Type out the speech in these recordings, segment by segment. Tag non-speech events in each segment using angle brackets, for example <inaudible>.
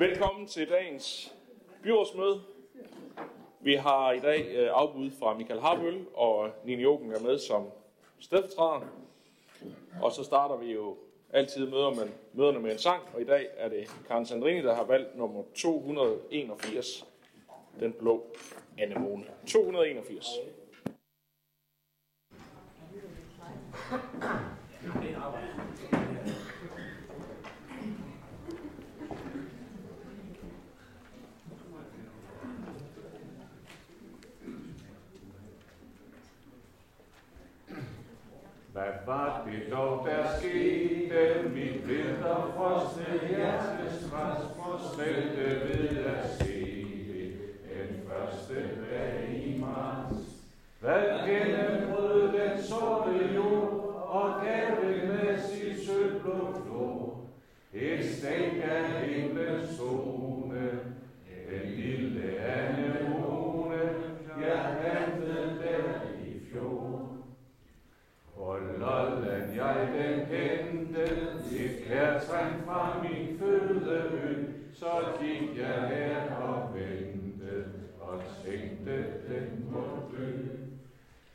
Velkommen til dagens byrådsmøde. Vi har i dag øh, afbud fra Michael Harbøl, og Nina Joken er med som stedfortræder. Og så starter vi jo altid møder med, møderne med en sang, og i dag er det Karen Sandrini, der har valgt nummer 281, den blå anemone. 281. Hvad var det dog, der skete? Mit vinterfrosne hjertes rest forsmelte ved at se det den første dag i marts. Hvad gennembrød den sorte jord og gav det med sit sølvblå flor? Et stænk af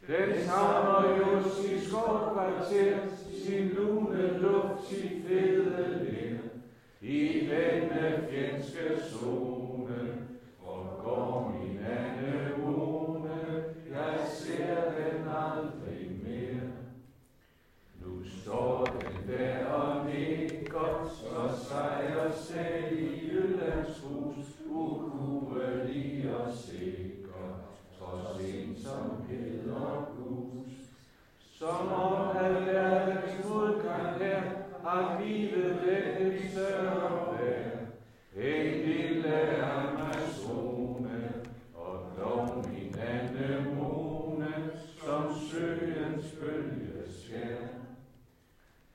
Den savner jo sit skovkvarter, sin lune luft, sit fede ler, i denne fjendske zone, hvor går min anemone, jeg ser den aldrig mere. Nu står den der og nikker, så sejrer selv i Jyllands hus, ukuelig og sikker, trods ensomhed. Som om at verdens modgang her har givet den en større værd, en lille Amazone, og dog min anemone, som søens bølge skær.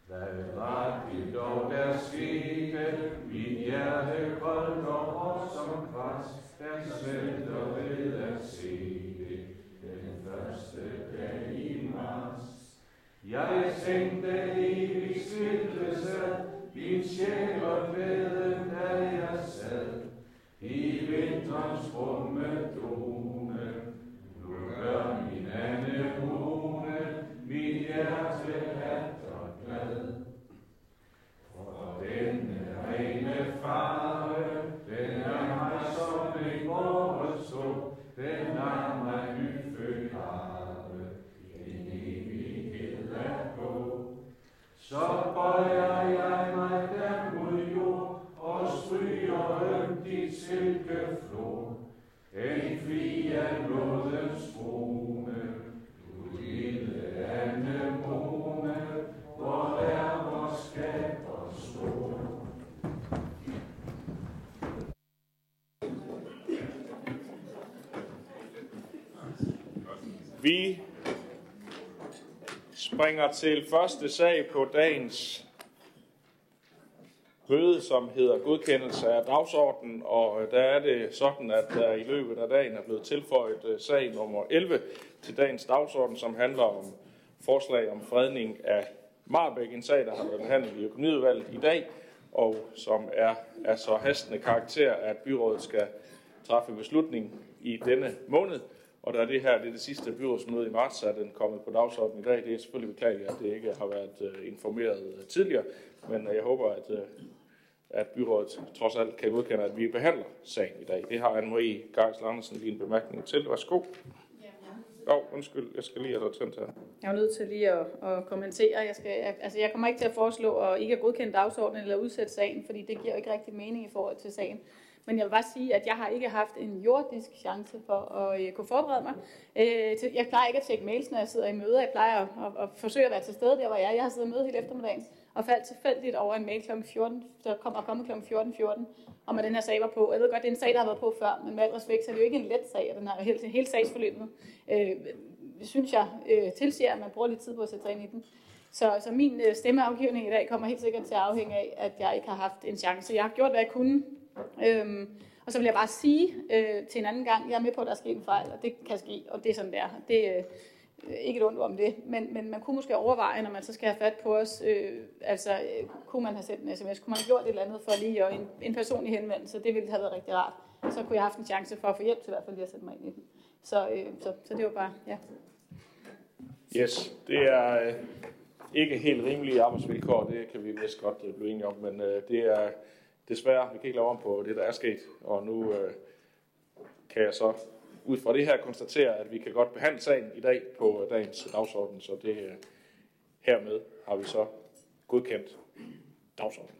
Hvad var det dog, der skete? Mit hjerte koldt og hårdt som kvast, der smelter ved at se det den første dag. Jeg tænkte evig smittelse, min sjæl og glæde, da jeg sad i vinterens rumme drone. Nu gør min anemone, min hjerte atter glad. For denne rene fare Så bøjer jeg mig der mod jord, og stryger øm dit silke flor. En fri af blodens brune, du lille anemone, hvor er vores skaber stor. Vi springer til første sag på dagens møde, som hedder godkendelse af dagsordenen, og øh, der er det sådan, at der i løbet af dagen er blevet tilføjet øh, sag nummer 11 til dagens dagsorden, som handler om forslag om fredning af Marbæk, en sag, der har været behandlet i økonomiudvalget i dag, og som er af så hastende karakter, at byrådet skal træffe beslutning i denne måned. Og da det her det er det sidste byrådsmøde i marts, er den kommet på dagsordenen i dag. Det er selvfølgelig beklageligt, at det ikke har været øh, informeret øh, tidligere, men øh, jeg håber, at, at byrådet trods alt kan godkende, at vi behandler sagen i dag. Det har Anne-Marie Geisel Andersen lige en bemærkning til. Værsgo. Jo, oh, undskyld, jeg skal lige have dig tændt her. Jeg er nødt til lige at, at kommentere. Jeg, skal, altså jeg kommer ikke til at foreslå at ikke at godkende dagsordenen eller udsætte sagen, fordi det giver jo ikke rigtig mening i forhold til sagen. Men jeg vil bare sige, at jeg har ikke haft en jordisk chance for at øh, kunne forberede mig. Uh, til, jeg plejer ikke at tjekke mails, når jeg sidder i møder. Jeg plejer at, at, at forsøge at være til stede der, hvor jeg er. Jeg har siddet i møde hele eftermiddagen og faldt tilfældigt over en mail kl. 14, der kom, og kom kl. 14.14, 14, om at den her sag var på. Jeg ved godt, det er en sag, der har været på før, men med al respekt, så er det jo ikke en let sag, og den har hele, hele sagsforløbet, øh, synes jeg, øh, tilsiger, at man bruger lidt tid på at sætte sig ind i den. Så, så min øh, stemmeafgivning i dag kommer helt sikkert til at afhænge af, at jeg ikke har haft en chance. Jeg har gjort, hvad jeg kunne. Øhm, og så vil jeg bare sige øh, til en anden gang, jeg er med på, at der er sket en fejl, og det kan ske, og det er sådan, er. Det, øh, ikke et ondt om det, men, men man kunne måske overveje, når man så skal have fat på os, øh, altså øh, kunne man have sendt en sms, kunne man have gjort et eller andet for lige at en, en personlig henvendelse, det ville have været rigtig rart. Så kunne jeg have haft en chance for at få hjælp til i hvert fald lige at sætte mig ind i den. Så, øh, så, så det var bare, ja. Yes, det er øh, ikke helt rimelige arbejdsvilkår, det kan vi vist godt øh, blive enige om, men øh, det er desværre, vi kan ikke lave om på det, der er sket, og nu øh, kan jeg så ud fra det her konstatere, at vi kan godt behandle sagen i dag på dagens dagsorden, så det øh, hermed har vi så godkendt dagsordenen.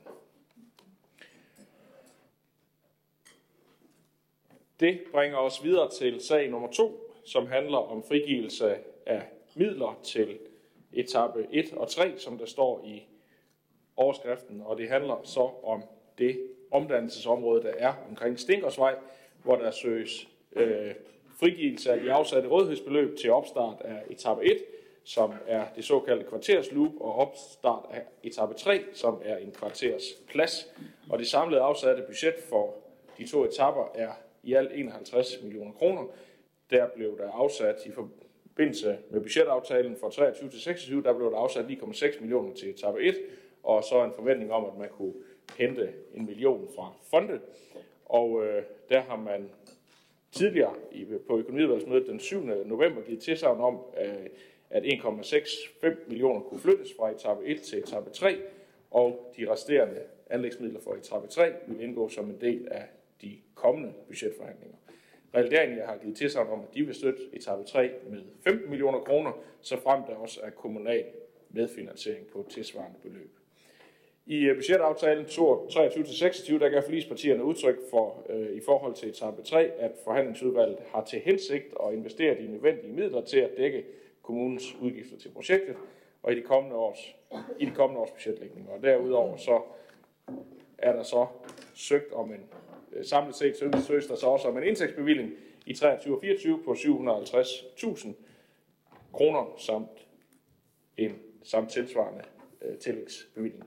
Det bringer os videre til sag nummer to, som handler om frigivelse af midler til etape 1 og 3, som der står i overskriften, og det handler så om det omdannelsesområde, der er omkring Stinkersvej, hvor der søges øh, frigivelse af de afsatte rådighedsbeløb til opstart af etape 1, som er det såkaldte kvartersloop, og opstart af etape 3, som er en kvartersplads. Og det samlede afsatte budget for de to etapper er i alt 51 millioner kroner. Der blev der afsat i forbindelse med budgetaftalen for 23 til 26, der blev der afsat 9,6 millioner til etape 1, og så en forventning om, at man kunne hente en million fra fonde. Og øh, der har man tidligere i, på økonomiudvalgsmødet den 7. november givet tilsavn om, øh, at 1,65 millioner kunne flyttes fra etape 1 til etape 3, og de resterende anlægsmidler for etape 3 vil indgå som en del af de kommende budgetforhandlinger. Realdania har givet tilsavn om, at de vil støtte etape 3 med 15 millioner kroner, så frem der også er kommunal medfinansiering på tilsvarende beløb. I øh, budgetaftalen 23-26, der gav forlispartierne udtryk for øh, i forhold til etape 3, at forhandlingsudvalget har til hensigt at investere de nødvendige midler til at dække kommunens udgifter til projektet og i de kommende års, i de kommende års budgetlægning. Og derudover så er der så søgt om en øh, samlet set søges der så også om en indtægtsbevilling i 23 og 24 på 750.000 kroner samt en samt tilsvarende øh, tillægsbevilling.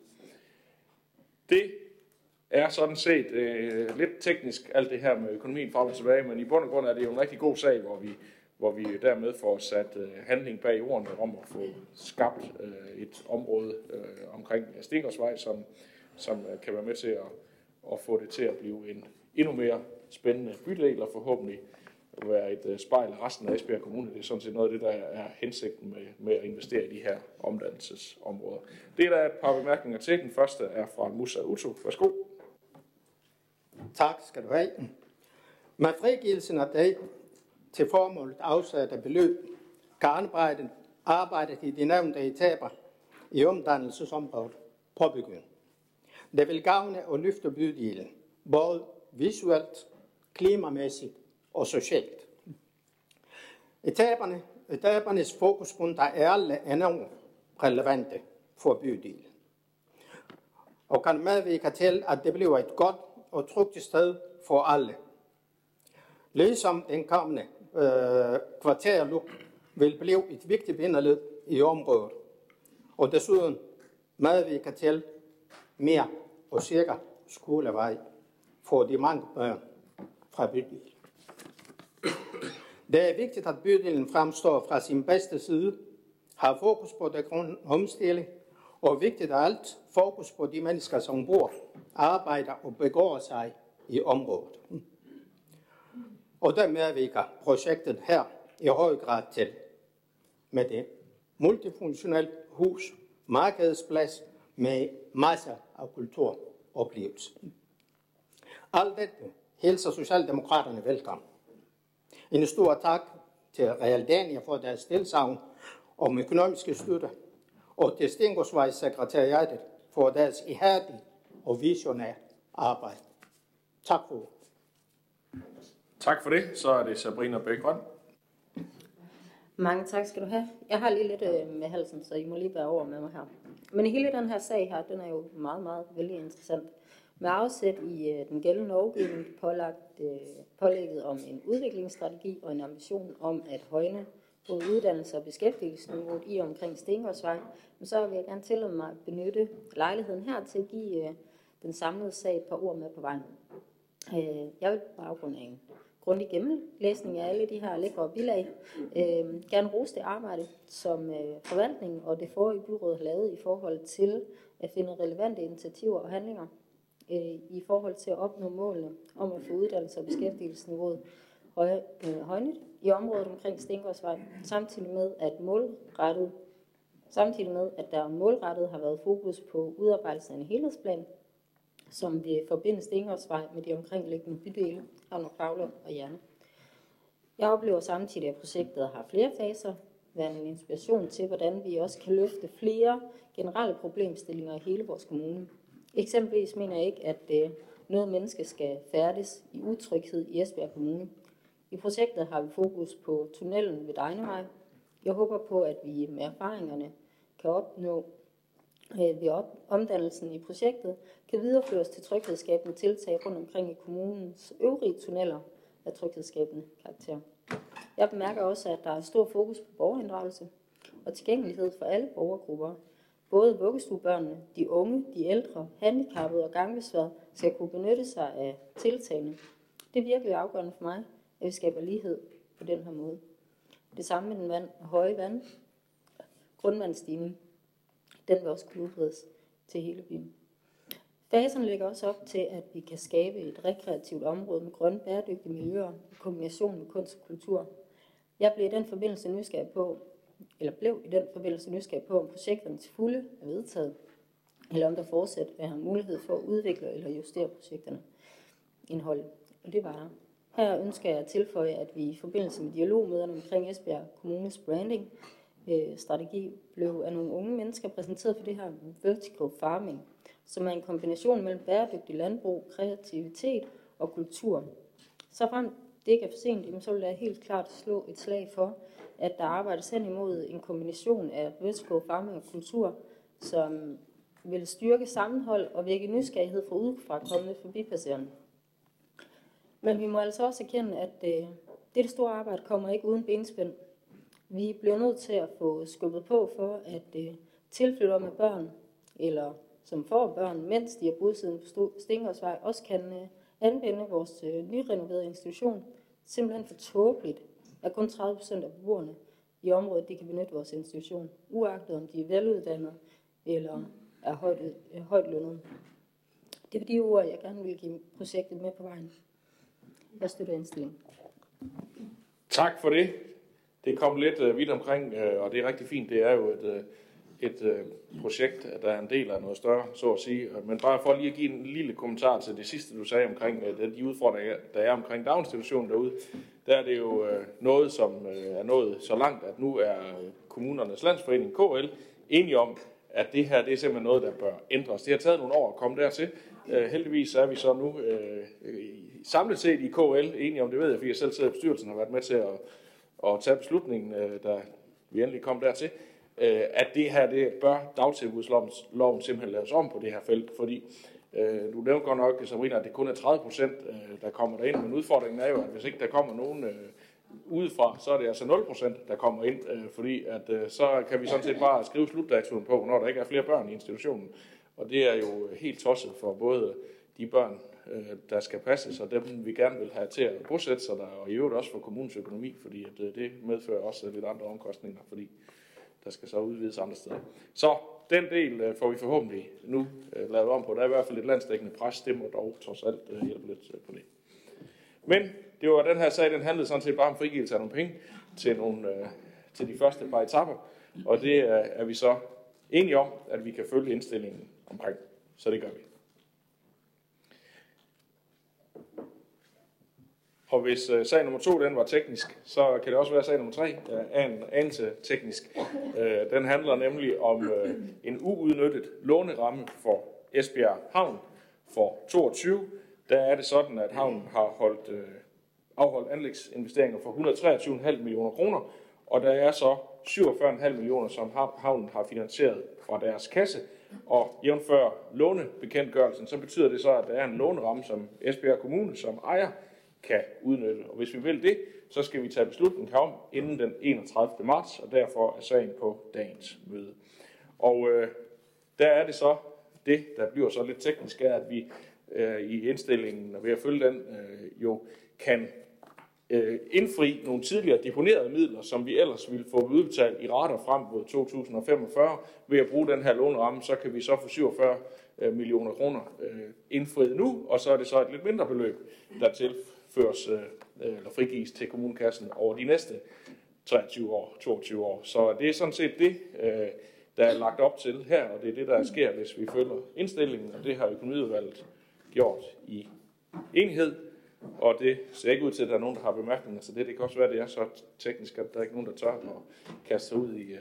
Det er sådan set øh, lidt teknisk, alt det her med økonomien frem og tilbage, men i bund og grund er det jo en rigtig god sag, hvor vi, hvor vi dermed får sat øh, handling bag ordene om at få skabt øh, et område øh, omkring Stengårdsvej, som, som øh, kan være med til at, at få det til at blive en endnu mere spændende bydel, og forhåbentlig være et øh, spejl af resten af Esbjerg Kommune. Det er sådan set noget af det, der er hensigten med, med at investere i de her omdannelsesområder. Det er der et par bemærkninger til. Den første er fra Musa Uto. Værsgo. Tak skal du have. Med frigivelsen af dag til formålet afsatte beløb kan arbejdet, arbejdet i de nævnte etaper i omdannelsesområdet påbegynde. Det vil gavne og løfte bydelen, både visuelt, klimamæssigt og socialt. Etaberne, etabernes fokuspunkter er alle enormt relevante for bydelen og kan medvirke til, at det bliver et godt og trygt sted for alle. Ligesom den kommende øh, kvarterluk vil blive et vigtigt bindeled i området, og desuden medvirke til mere og sikker skolevej for de mange børn fra bydelen. Det er vigtigt, at bydelen fremstår fra sin bedste side, har fokus på det grønne omstilling, og vigtigt af alt, fokus på de mennesker, som bor, arbejder og begår sig i området. Og der medvirker projektet her i høj grad til med det multifunktionelt hus, markedsplads med masser af kulturoplevelser. Alt dette hilser Socialdemokraterne velkommen. En stor tak til Realdania for deres tilsavn om økonomiske støtte, og til Stengårdsvejs sekretariatet for deres ihærdige og visionære arbejde. Tak for Tak for det. Så er det Sabrina Bækgrøn. Mange tak skal du have. Jeg har lige lidt øh, med halsen, så I må lige bære over med mig her. Men hele den her sag her, den er jo meget, meget vældig interessant. Med afsæt i øh, den gældende lovgivning pålagt, øh, pålægget om en udviklingsstrategi og en ambition om at højne både uddannelse og beskæftigelsesniveauet i og omkring Stengårdsvej, men så vil jeg gerne tillade mig at benytte lejligheden her til at give øh, den samlede sag et par ord med på vejen. Jeg vil på baggrund af en grundig gennemlæsning af alle de her lækre bilag. Øh, gerne rose det arbejde, som øh, forvaltningen og det forrige byråd har lavet i forhold til at finde relevante initiativer og handlinger øh, i forhold til at opnå målene om at få uddannelse og beskæftigelsesniveauet høj, øh, højnet i området omkring Stengårdsvej, samtidig med at målrettet samtidig med, at der målrettet har været fokus på udarbejdelsen af en helhedsplan, som vil forbinde Stengårdsvej med de omkringliggende bydele, Havn og Kravlund og Hjerne. Jeg oplever samtidig, at projektet har flere faser, være en inspiration til, hvordan vi også kan løfte flere generelle problemstillinger i hele vores kommune. Eksempelvis mener jeg ikke, at øh, noget menneske skal færdes i utryghed i Esbjerg Kommune. I projektet har vi fokus på tunnelen ved Dejnevej. Jeg håber på, at vi med erfaringerne kan opnå øh, ved op, omdannelsen i projektet, kan videreføres til tryghedsskabende tiltag rundt omkring i kommunens øvrige tunneller af tryghedsskabende karakter. Jeg bemærker også, at der er stor fokus på borgerinddragelse og tilgængelighed for alle borgergrupper. Både vuggestuebørnene, de unge, de ældre, handicappede og gangbesværede skal kunne benytte sig af tiltagene. Det er virkelig afgørende for mig, at vi skaber lighed på den her måde. Det samme med den vand, høje vand, grundvandstigning, Den vil også kunne udbredes til hele byen. Faserne lægger også op til, at vi kan skabe et rekreativt område med grønne bæredygtige miljøer i kombination med kunst og kultur. Jeg blev i den forbindelse nysgerrig på, eller blev i den forbindelse nysgerrig på, om projekterne til fulde er vedtaget, eller om der fortsat have mulighed for at udvikle eller justere projekterne indhold. Og det var der. Her ønsker jeg at tilføje, at vi i forbindelse med dialogmøderne omkring Esbjerg Kommunes branding øh, strategi blev af nogle unge mennesker præsenteret for det her vertical farming, som er en kombination mellem bæredygtig landbrug, kreativitet og kultur. Så frem det ikke er for sent, så vil jeg helt klart slå et slag for, at der arbejdes hen imod en kombination af vertical farming og kultur, som vil styrke sammenhold og vække nysgerrighed for udefra kommende forbipasserende. Men vi må altså også erkende, at øh, dette store arbejde kommer ikke uden benspænd. Vi bliver nødt til at få skubbet på for, at øh, tilflytter med børn, eller som får børn, mens de er bosiddende på Stengårdsvej, også kan øh, anvende vores øh, nyrenoverede institution. Simpelthen for tåbeligt, at kun 30 procent af beboerne i området de kan benytte vores institution, uagtet om de er veluddannede eller er højt, øh, højt lønnet. Det er de ord, jeg gerne vil give projektet med på vejen. Jeg støtter indstillingen. Tak for det. Det kom lidt øh, uh, vidt omkring, uh, og det er rigtig fint. Det er jo et, uh, et øh, projekt, der er en del af noget større, så at sige. Men bare for lige at give en lille kommentar til det sidste, du sagde omkring uh, de udfordringer, der er omkring daginstitutionen derude. Der er det jo øh, noget, som er nået så langt, at nu er kommunernes landsforening, KL, enige om, at det her det er simpelthen noget, der bør ændres. Det har taget nogle år at komme dertil. Uh, heldigvis er vi så nu uh, samlet set i KL enige om, det ved jeg, fordi jeg selv sidder i bestyrelsen og har været med til at, at tage beslutningen, øh, da vi endelig kom dertil, øh, at det her, det bør dagtilbudsloven simpelthen laves om på det her felt, fordi øh, du nævnte godt nok, Sabrina, at det kun er 30 procent, øh, der kommer derind, men udfordringen er jo, at hvis ikke der kommer nogen øh, udefra, så er det altså 0 procent, der kommer ind, øh, fordi at så kan vi sådan set bare skrive slutdatoen på, når der ikke er flere børn i institutionen. Og det er jo helt tosset for både de børn, der skal passes, og dem vi gerne vil have til at bosætte sig der, og i øvrigt også for kommunens økonomi, fordi at, det medfører også lidt andre omkostninger, fordi der skal så udvides andre steder. Så den del øh, får vi forhåbentlig nu øh, lavet om på. Der er i hvert fald et landsdækkende pres, det må dog trods alt øh, hjælpe lidt øh, på det. Men det var den her sag, den handlede sådan set bare om frigivelse af nogle penge til, nogle, øh, til de første par etapper, og det er, er vi så enige om, at vi kan følge indstillingen omkring. Så det gør vi. Og hvis øh, sag nummer to den var teknisk, så kan det også være sag nummer tre øh, er en anelse teknisk. Øh, den handler nemlig om øh, en uudnyttet låneramme for Esbjerg Havn for 22. Der er det sådan, at havnen har holdt, øh, afholdt anlægsinvesteringer for 123,5 millioner kroner, og der er så 47,5 millioner, som havnen har finansieret fra deres kasse. Og jævnfør lånebekendtgørelsen, så betyder det så, at der er en låneramme, som Esbjerg Kommune som ejer kan udnytte. Og hvis vi vil det, så skal vi tage beslutning om inden den 31. marts, og derfor er sagen på dagens møde. Og øh, der er det så, det der bliver så lidt teknisk, er, at vi øh, i indstillingen, og ved at følge den, øh, jo kan øh, indfri nogle tidligere deponerede midler, som vi ellers ville få udbetalt i rater frem mod 2045. Ved at bruge den her låneramme, så kan vi så få 47 øh, millioner kroner øh, indfriet nu, og så er det så et lidt mindre beløb, der tilføres føres, øh, øh, eller frigives til kommunekassen over de næste 23 år, 22 år. Så det er sådan set det, øh, der er lagt op til her, og det er det, der sker, hvis vi følger indstillingen, og det har økonomiudvalget gjort i enighed, og det ser ikke ud til, at der er nogen, der har bemærkninger så det. Det kan også være, at det er så teknisk, at der er ikke nogen, der tør at kaste sig ud i,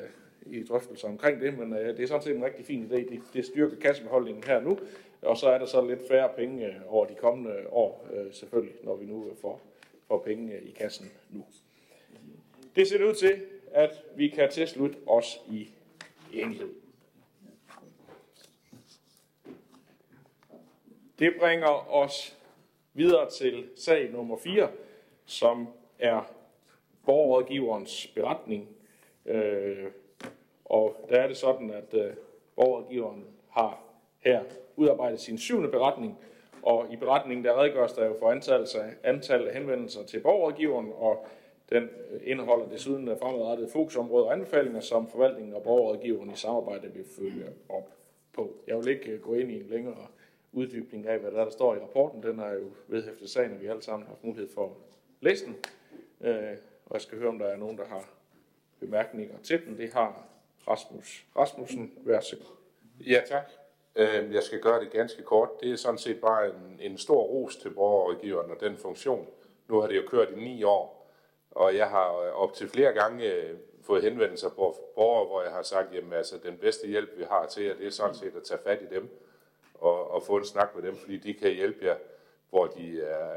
i drøftelser omkring det, men øh, det er sådan set en rigtig fin idé. Det, det styrker kassebeholdningen her nu, og så er der så lidt færre penge øh, over de kommende år, øh, selvfølgelig, når vi nu får, får penge øh, i kassen nu. Det ser ud til, at vi kan tilslutte os i enhed. Det bringer os videre til sag nummer 4, som er borgerrådgiverens beretning. Øh, og der er det sådan, at øh, borgerrådgiveren har her udarbejdet sin syvende beretning, og i beretningen der redegøres der jo for antallet af, antallet af henvendelser til borgerrådgiveren, og den indeholder desuden fremadrettede fokusområder og anbefalinger, som forvaltningen og borgerrådgiveren i samarbejde vil følge op på. Jeg vil ikke gå ind i en længere uddybning af, hvad der, der står i rapporten. Den er jo vedhæftet sagen, og vi alle sammen har haft mulighed for at læse den. Øh, og jeg skal høre, om der er nogen, der har bemærkninger til den. Det har Rasmus Rasmussen. Værsgo. Ja, tak. Øh, jeg skal gøre det ganske kort. Det er sådan set bare en, en stor ros til borgerrådgiveren og den funktion. Nu har det jo kørt i ni år, og jeg har øh, op til flere gange øh, fået henvendelser på borgere, hvor jeg har sagt, at altså, den bedste hjælp, vi har til jer, det er sådan set at tage fat i dem og, og få en snak med dem, fordi de kan hjælpe jer, hvor de er,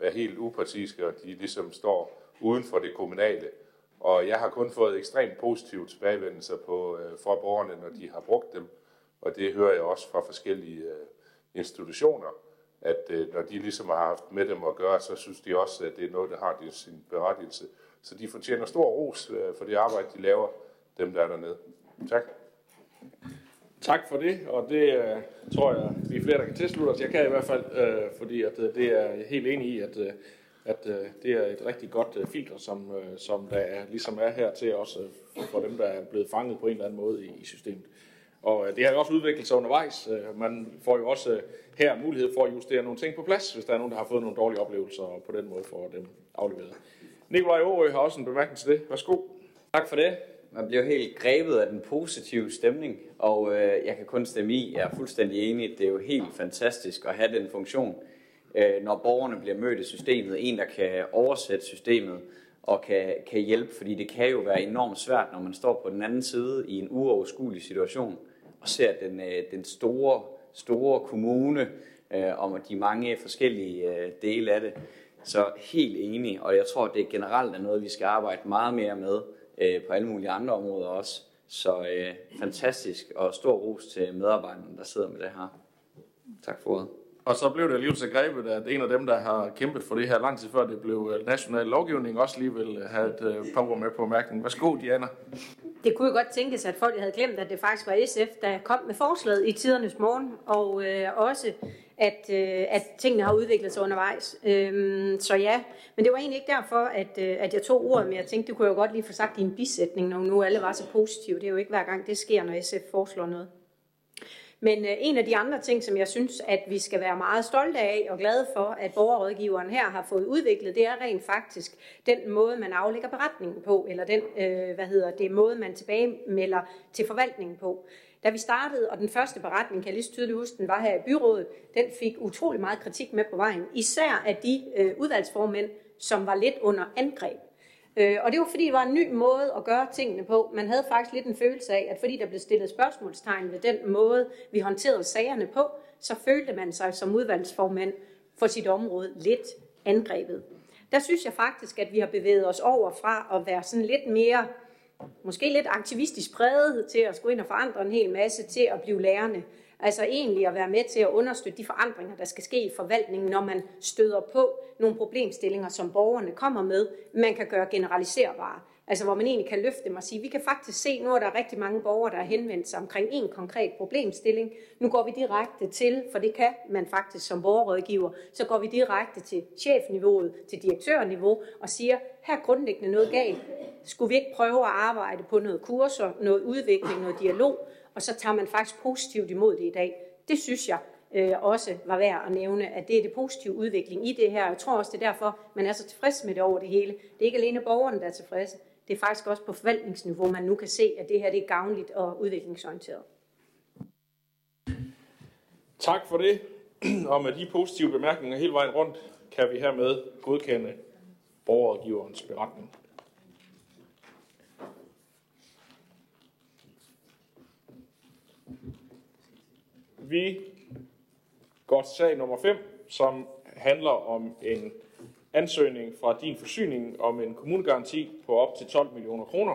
er helt upartiske, og de ligesom står uden for det kommunale. Og jeg har kun fået ekstremt positive tilbagevendelser på, øh, fra borgerne, når de har brugt dem. Og det hører jeg også fra forskellige øh, institutioner, at øh, når de ligesom har haft med dem at gøre, så synes de også, at det er noget, der har sin berettigelse. Så de fortjener stor ros øh, for det arbejde, de laver, dem der er dernede. Tak. Tak for det, og det øh, tror jeg, vi er flere, der kan tilslutte os. Jeg kan i hvert fald, øh, fordi at, øh, det er jeg helt enig i, at, øh, at øh, det er et rigtig godt øh, filter, som, øh, som der er, ligesom er her til også øh, for dem, der er blevet fanget på en eller anden måde i, i systemet. Og øh, det har jo også udviklet sig undervejs. Øh, man får jo også øh, her mulighed for at justere nogle ting på plads, hvis der er nogen, der har fået nogle dårlige oplevelser, og på den måde får dem afleveret. Nikolaj Aarø har også en bemærkning til det. Værsgo. Tak for det. Man bliver helt grebet af den positive stemning, og øh, jeg kan kun stemme i. Jeg er fuldstændig enig. Det er jo helt fantastisk at have den funktion, øh, når borgerne bliver mødt i systemet. En, der kan oversætte systemet og kan, kan hjælpe, fordi det kan jo være enormt svært, når man står på den anden side i en uoverskuelig situation og ser den, øh, den store, store kommune øh, om de mange forskellige øh, dele af det. Så helt enig, og jeg tror, det generelt er noget, vi skal arbejde meget mere med øh, på alle mulige andre områder også. Så øh, fantastisk og stor ros til medarbejderne, der sidder med det her. Tak for ordet. Og så blev det alligevel så grebet, at en af dem, der har kæmpet for det her lang tid før det blev national lovgivning, også lige vil have et par ord med på mærkningen. Værsgo, Diana. Det kunne jo godt tænkes, at folk havde glemt, at det faktisk var SF, der kom med forslaget i tidernes morgen, og øh, også at, øh, at tingene har udviklet sig undervejs. Øhm, så ja, men det var egentlig ikke derfor, at, øh, at jeg tog ordet, men jeg tænkte, det kunne jeg jo godt lige få sagt i en bisætning, når nu alle var så positive. Det er jo ikke hver gang, det sker, når SF foreslår noget. Men øh, en af de andre ting, som jeg synes, at vi skal være meget stolte af og glade for, at borgerrådgiveren her har fået udviklet, det er rent faktisk den måde, man aflægger beretningen på, eller den, øh, hvad hedder det, måde, man tilbagemelder til forvaltningen på. Da vi startede, og den første beretning, kan jeg lige så tydeligt huske, den var her i byrådet, den fik utrolig meget kritik med på vejen. Især af de øh, udvalgsformænd, som var lidt under angreb. Øh, og det var fordi, det var en ny måde at gøre tingene på. Man havde faktisk lidt en følelse af, at fordi der blev stillet spørgsmålstegn ved den måde, vi håndterede sagerne på, så følte man sig som udvalgsformand for sit område lidt angrebet. Der synes jeg faktisk, at vi har bevæget os over fra at være sådan lidt mere måske lidt aktivistisk præget til at skulle ind og forandre en hel masse, til at blive lærende. Altså egentlig at være med til at understøtte de forandringer, der skal ske i forvaltningen, når man støder på nogle problemstillinger, som borgerne kommer med, man kan gøre generaliserbare. Altså hvor man egentlig kan løfte dem og sige, vi kan faktisk se, nu er der rigtig mange borgere, der har henvendt sig omkring en konkret problemstilling. Nu går vi direkte til, for det kan man faktisk som borgerrådgiver, så går vi direkte til chefniveauet, til direktørniveau og siger, her er grundlæggende noget galt. Skulle vi ikke prøve at arbejde på noget kurser, noget udvikling, noget dialog, og så tager man faktisk positivt imod det i dag. Det synes jeg øh, også var værd at nævne, at det er det positive udvikling i det her. Jeg tror også, det er derfor, man er så tilfreds med det over det hele. Det er ikke alene borgerne, der er tilfredse. Det er faktisk også på forvaltningsniveau, man nu kan se, at det her det er gavnligt og udviklingsorienteret. Tak for det. <clears throat> Og med de positive bemærkninger hele vejen rundt, kan vi hermed godkende borgergiverens beretning. Vi går til sag nummer 5, som handler om en ansøgning fra din forsyning om en kommunegaranti på op til 12 millioner kroner.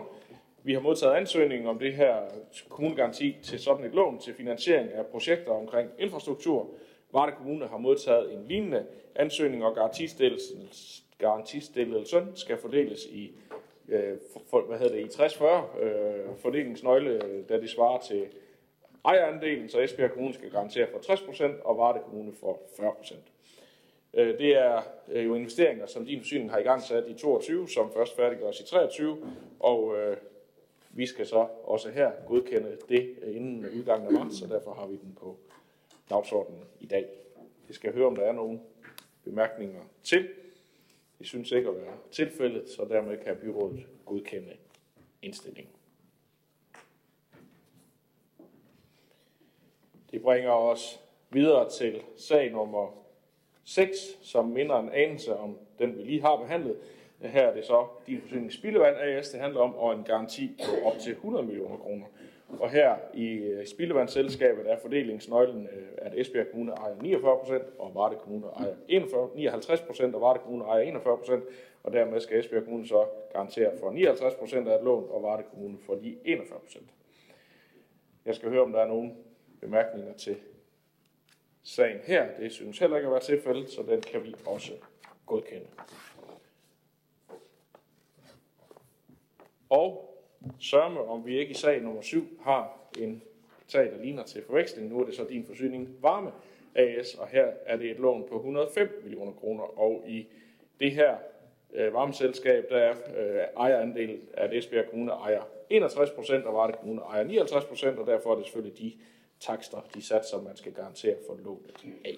Vi har modtaget ansøgningen om det her kommunegaranti til sådan et lån til finansiering af projekter omkring infrastruktur. Varde Kommune har modtaget en lignende ansøgning, og garantistillelsen skal fordeles i øh, for, hvad hedder det, i 60-40 øh, fordelingsnøgle, da det svarer til ejerandelen, så Esbjerg Kommune skal garantere for 60%, og Varde Kommune for 40%. Øh, det er øh, jo investeringer, som din forsyning har i gang sat i 22, som først færdiggøres i 23, og øh, vi skal så også her godkende det øh, inden udgangen af marts, så derfor har vi den på dagsordenen i dag. Vi skal høre, om der er nogle bemærkninger til. Det synes ikke at være tilfældet, så dermed kan byrådet godkende indstillingen. Det bringer os videre til sag nummer 6, som minder en anelse om den, vi lige har behandlet. Her er det så din forsyning Spildevand AS, det handler om, og en garanti på op til 100 millioner kroner. Og her i øh, Spildevandsselskabet er fordelingsnøglen, øh, at Esbjerg Kommune ejer 49 procent, og Varde Kommune ejer 41, 59 procent, og Varde Kommune ejer 41 procent, og dermed skal Esbjerg Kommune så garantere for 59 procent af et lån, og Varde Kommune for de 41 procent. Jeg skal høre, om der er nogen bemærkninger til sagen her. Det synes heller ikke at være tilfældet, så den kan vi også godkende. Og sørme, om vi ikke i sag nummer 7 har en sag, der ligner til forveksling. Nu er det så din forsyning Varme AS, og her er det et lån på 105 millioner kroner. Og i det her øh, varmeselskab, der er øh, ejerandel af Esbjerg Kommune ejer 61 procent, og Varde Kommune ejer 59 procent, og derfor er det selvfølgelig de takster, de satser, man skal garantere for lånet af.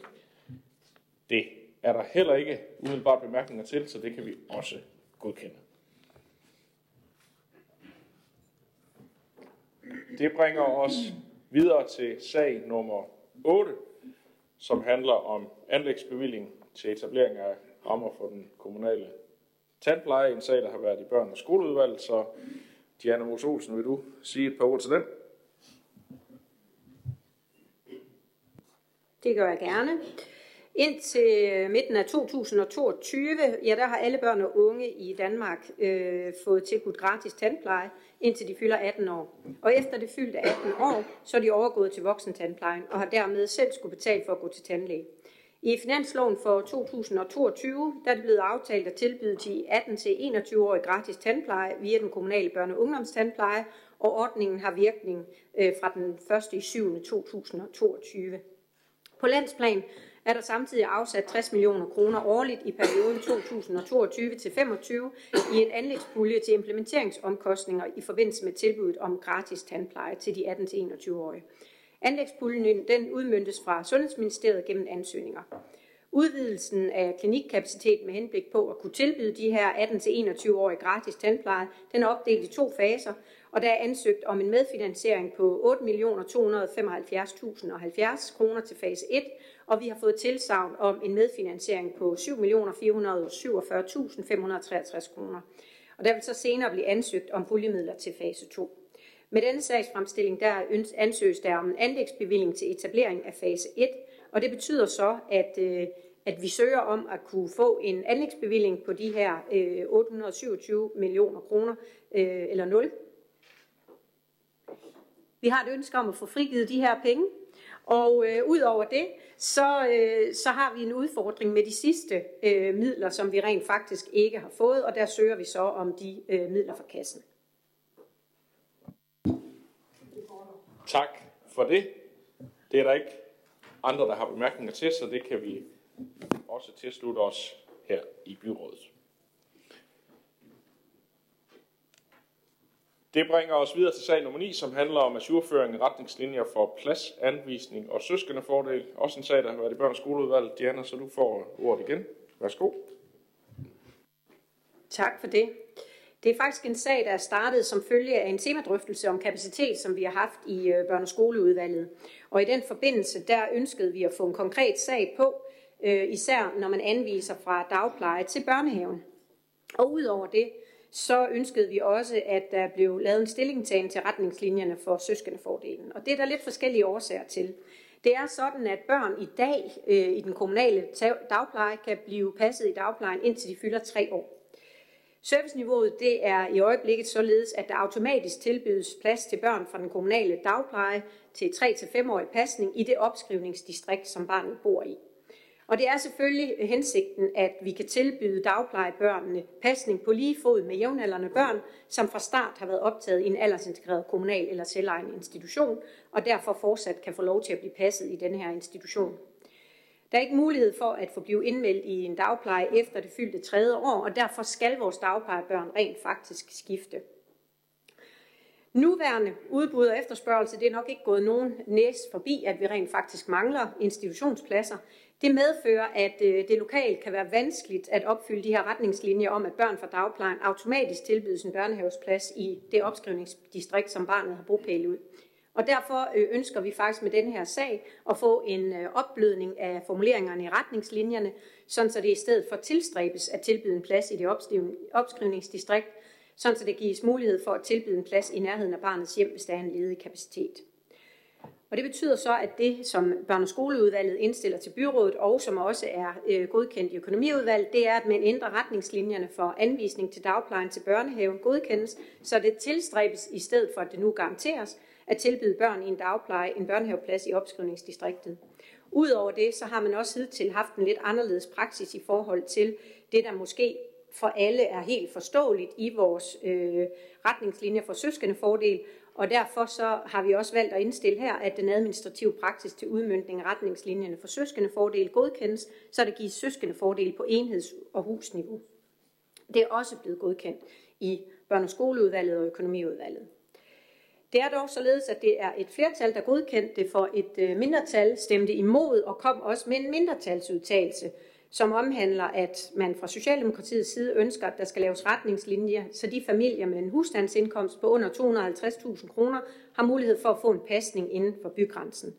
Det er der heller ikke umiddelbart bemærkninger til, så det kan vi også godkende. Det bringer os videre til sag nummer 8, som handler om anlægsbevilling til etablering af rammer for den kommunale tandpleje. En sag, der har været i børn- og skoleudvalget, så Diana Mos Olsen, vil du sige et par ord til den? Det gør jeg gerne. Indtil øh, midten af 2022, ja, der har alle børn og unge i Danmark øh, fået tilbudt gratis tandpleje, indtil de fylder 18 år. Og efter det fyldte 18 år, så er de overgået til voksentandplejen og har dermed selv skulle betale for at gå til tandlæge. I finansloven for 2022 der er det blevet aftalt at tilbyde de 18-21-årige gratis tandpleje via den kommunale børne- og ungdomstandpleje, og ordningen har virkning øh, fra den 1. i 7. 2022. På landsplan er der samtidig afsat 60 millioner kroner årligt i perioden 2022 til 25 i en anlægspulje til implementeringsomkostninger i forbindelse med tilbuddet om gratis tandpleje til de 18-21-årige. Anlægspuljen den udmyndtes fra Sundhedsministeriet gennem ansøgninger. Udvidelsen af klinikkapacitet med henblik på at kunne tilbyde de her 18-21-årige gratis tandpleje, den er opdelt i to faser, og der er ansøgt om en medfinansiering på 8.275.070 kroner til fase 1, og vi har fået tilsavn om en medfinansiering på 7.447.563 kroner. Og der vil så senere blive ansøgt om puljemidler til fase 2. Med denne sagsfremstilling der ansøges der om en anlægsbevilling til etablering af fase 1, og det betyder så, at, øh, at vi søger om at kunne få en anlægsbevilling på de her øh, 827 millioner kroner, øh, eller 0. Vi har et ønske om at få frigivet de her penge, Og øh, ud over det, så, øh, så har vi en udfordring med de sidste øh, midler, som vi rent faktisk ikke har fået, og der søger vi så om de øh, midler fra kassen. Tak for det. Det er der ikke andre, der har bemærkninger til, så det kan vi også tilslutte os her i byrådet. Det bringer os videre til sag nummer 9, som handler om assurføring retningslinjer for pladsanvisning og søskende fordel. Også en sag, der har været i børns skoleudvalg. Diana, så du får ordet igen. Værsgo. Tak for det. Det er faktisk en sag, der er startet som følge af en temadrøftelse om kapacitet, som vi har haft i øh, børne- og skoleudvalget. Og i den forbindelse, der ønskede vi at få en konkret sag på, øh, især når man anviser fra dagpleje til børnehaven. Og udover det, så ønskede vi også, at der blev lavet en stillingtagen til retningslinjerne for søskendefordelen. Og det er der lidt forskellige årsager til. Det er sådan, at børn i dag øh, i den kommunale dagpleje kan blive passet i dagplejen indtil de fylder tre år. Serviceniveauet det er i øjeblikket således, at der automatisk tilbydes plads til børn fra den kommunale dagpleje til 3-5-årig pasning i det opskrivningsdistrikt, som barnet bor i. Og det er selvfølgelig hensigten, at vi kan tilbyde dagplejebørnene pasning på lige fod med jævnaldrende børn, som fra start har været optaget i en aldersintegreret kommunal eller selvejende institution, og derfor fortsat kan få lov til at blive passet i denne her institution. Der er ikke mulighed for at få blive indmeldt i en dagpleje efter det fyldte tredje år, og derfor skal vores dagplejebørn rent faktisk skifte. Nuværende udbud og efterspørgsel, det er nok ikke gået nogen næs forbi, at vi rent faktisk mangler institutionspladser. Det medfører, at øh, det lokalt kan være vanskeligt at opfylde de her retningslinjer om, at børn fra dagplejen automatisk tilbydes en børnehavesplads i det opskrivningsdistrikt, som barnet har bopæl ud. Og derfor øh, ønsker vi faktisk med den her sag at få en øh, opblødning af formuleringerne i retningslinjerne, sådan så det i stedet for tilstræbes at tilbyde en plads i det opskrivningsdistrikt, sådan så det gives mulighed for at tilbyde en plads i nærheden af barnets hjem, hvis der er en ledig kapacitet. Og det betyder så, at det, som børne- og skoleudvalget indstiller til byrådet, og som også er øh, godkendt i økonomiudvalget, det er, at man ændrer retningslinjerne for anvisning til dagplejen til børnehaven godkendes, så det tilstræbes i stedet for, at det nu garanteres, at tilbyde børn i en dagpleje en børnehaveplads i opskrivningsdistriktet. Udover det, så har man også hidtil haft en lidt anderledes praksis i forhold til det, der måske for alle er helt forståeligt i vores øh, retningslinjer for søskende fordel, og derfor så har vi også valgt at indstille her, at den administrative praksis til udmyndning af retningslinjerne for søskende fordel godkendes, så der gives søskende fordel på enheds- og husniveau. Det er også blevet godkendt i børne- og skoleudvalget og økonomiudvalget. Det er dog således, at det er et flertal, der godkendte det for et øh, mindretal, stemte imod og kom også med en mindretalsudtalelse, som omhandler, at man fra Socialdemokratiets side ønsker, at der skal laves retningslinjer, så de familier med en husstandsindkomst på under 250.000 kroner har mulighed for at få en pasning inden for bygrænsen.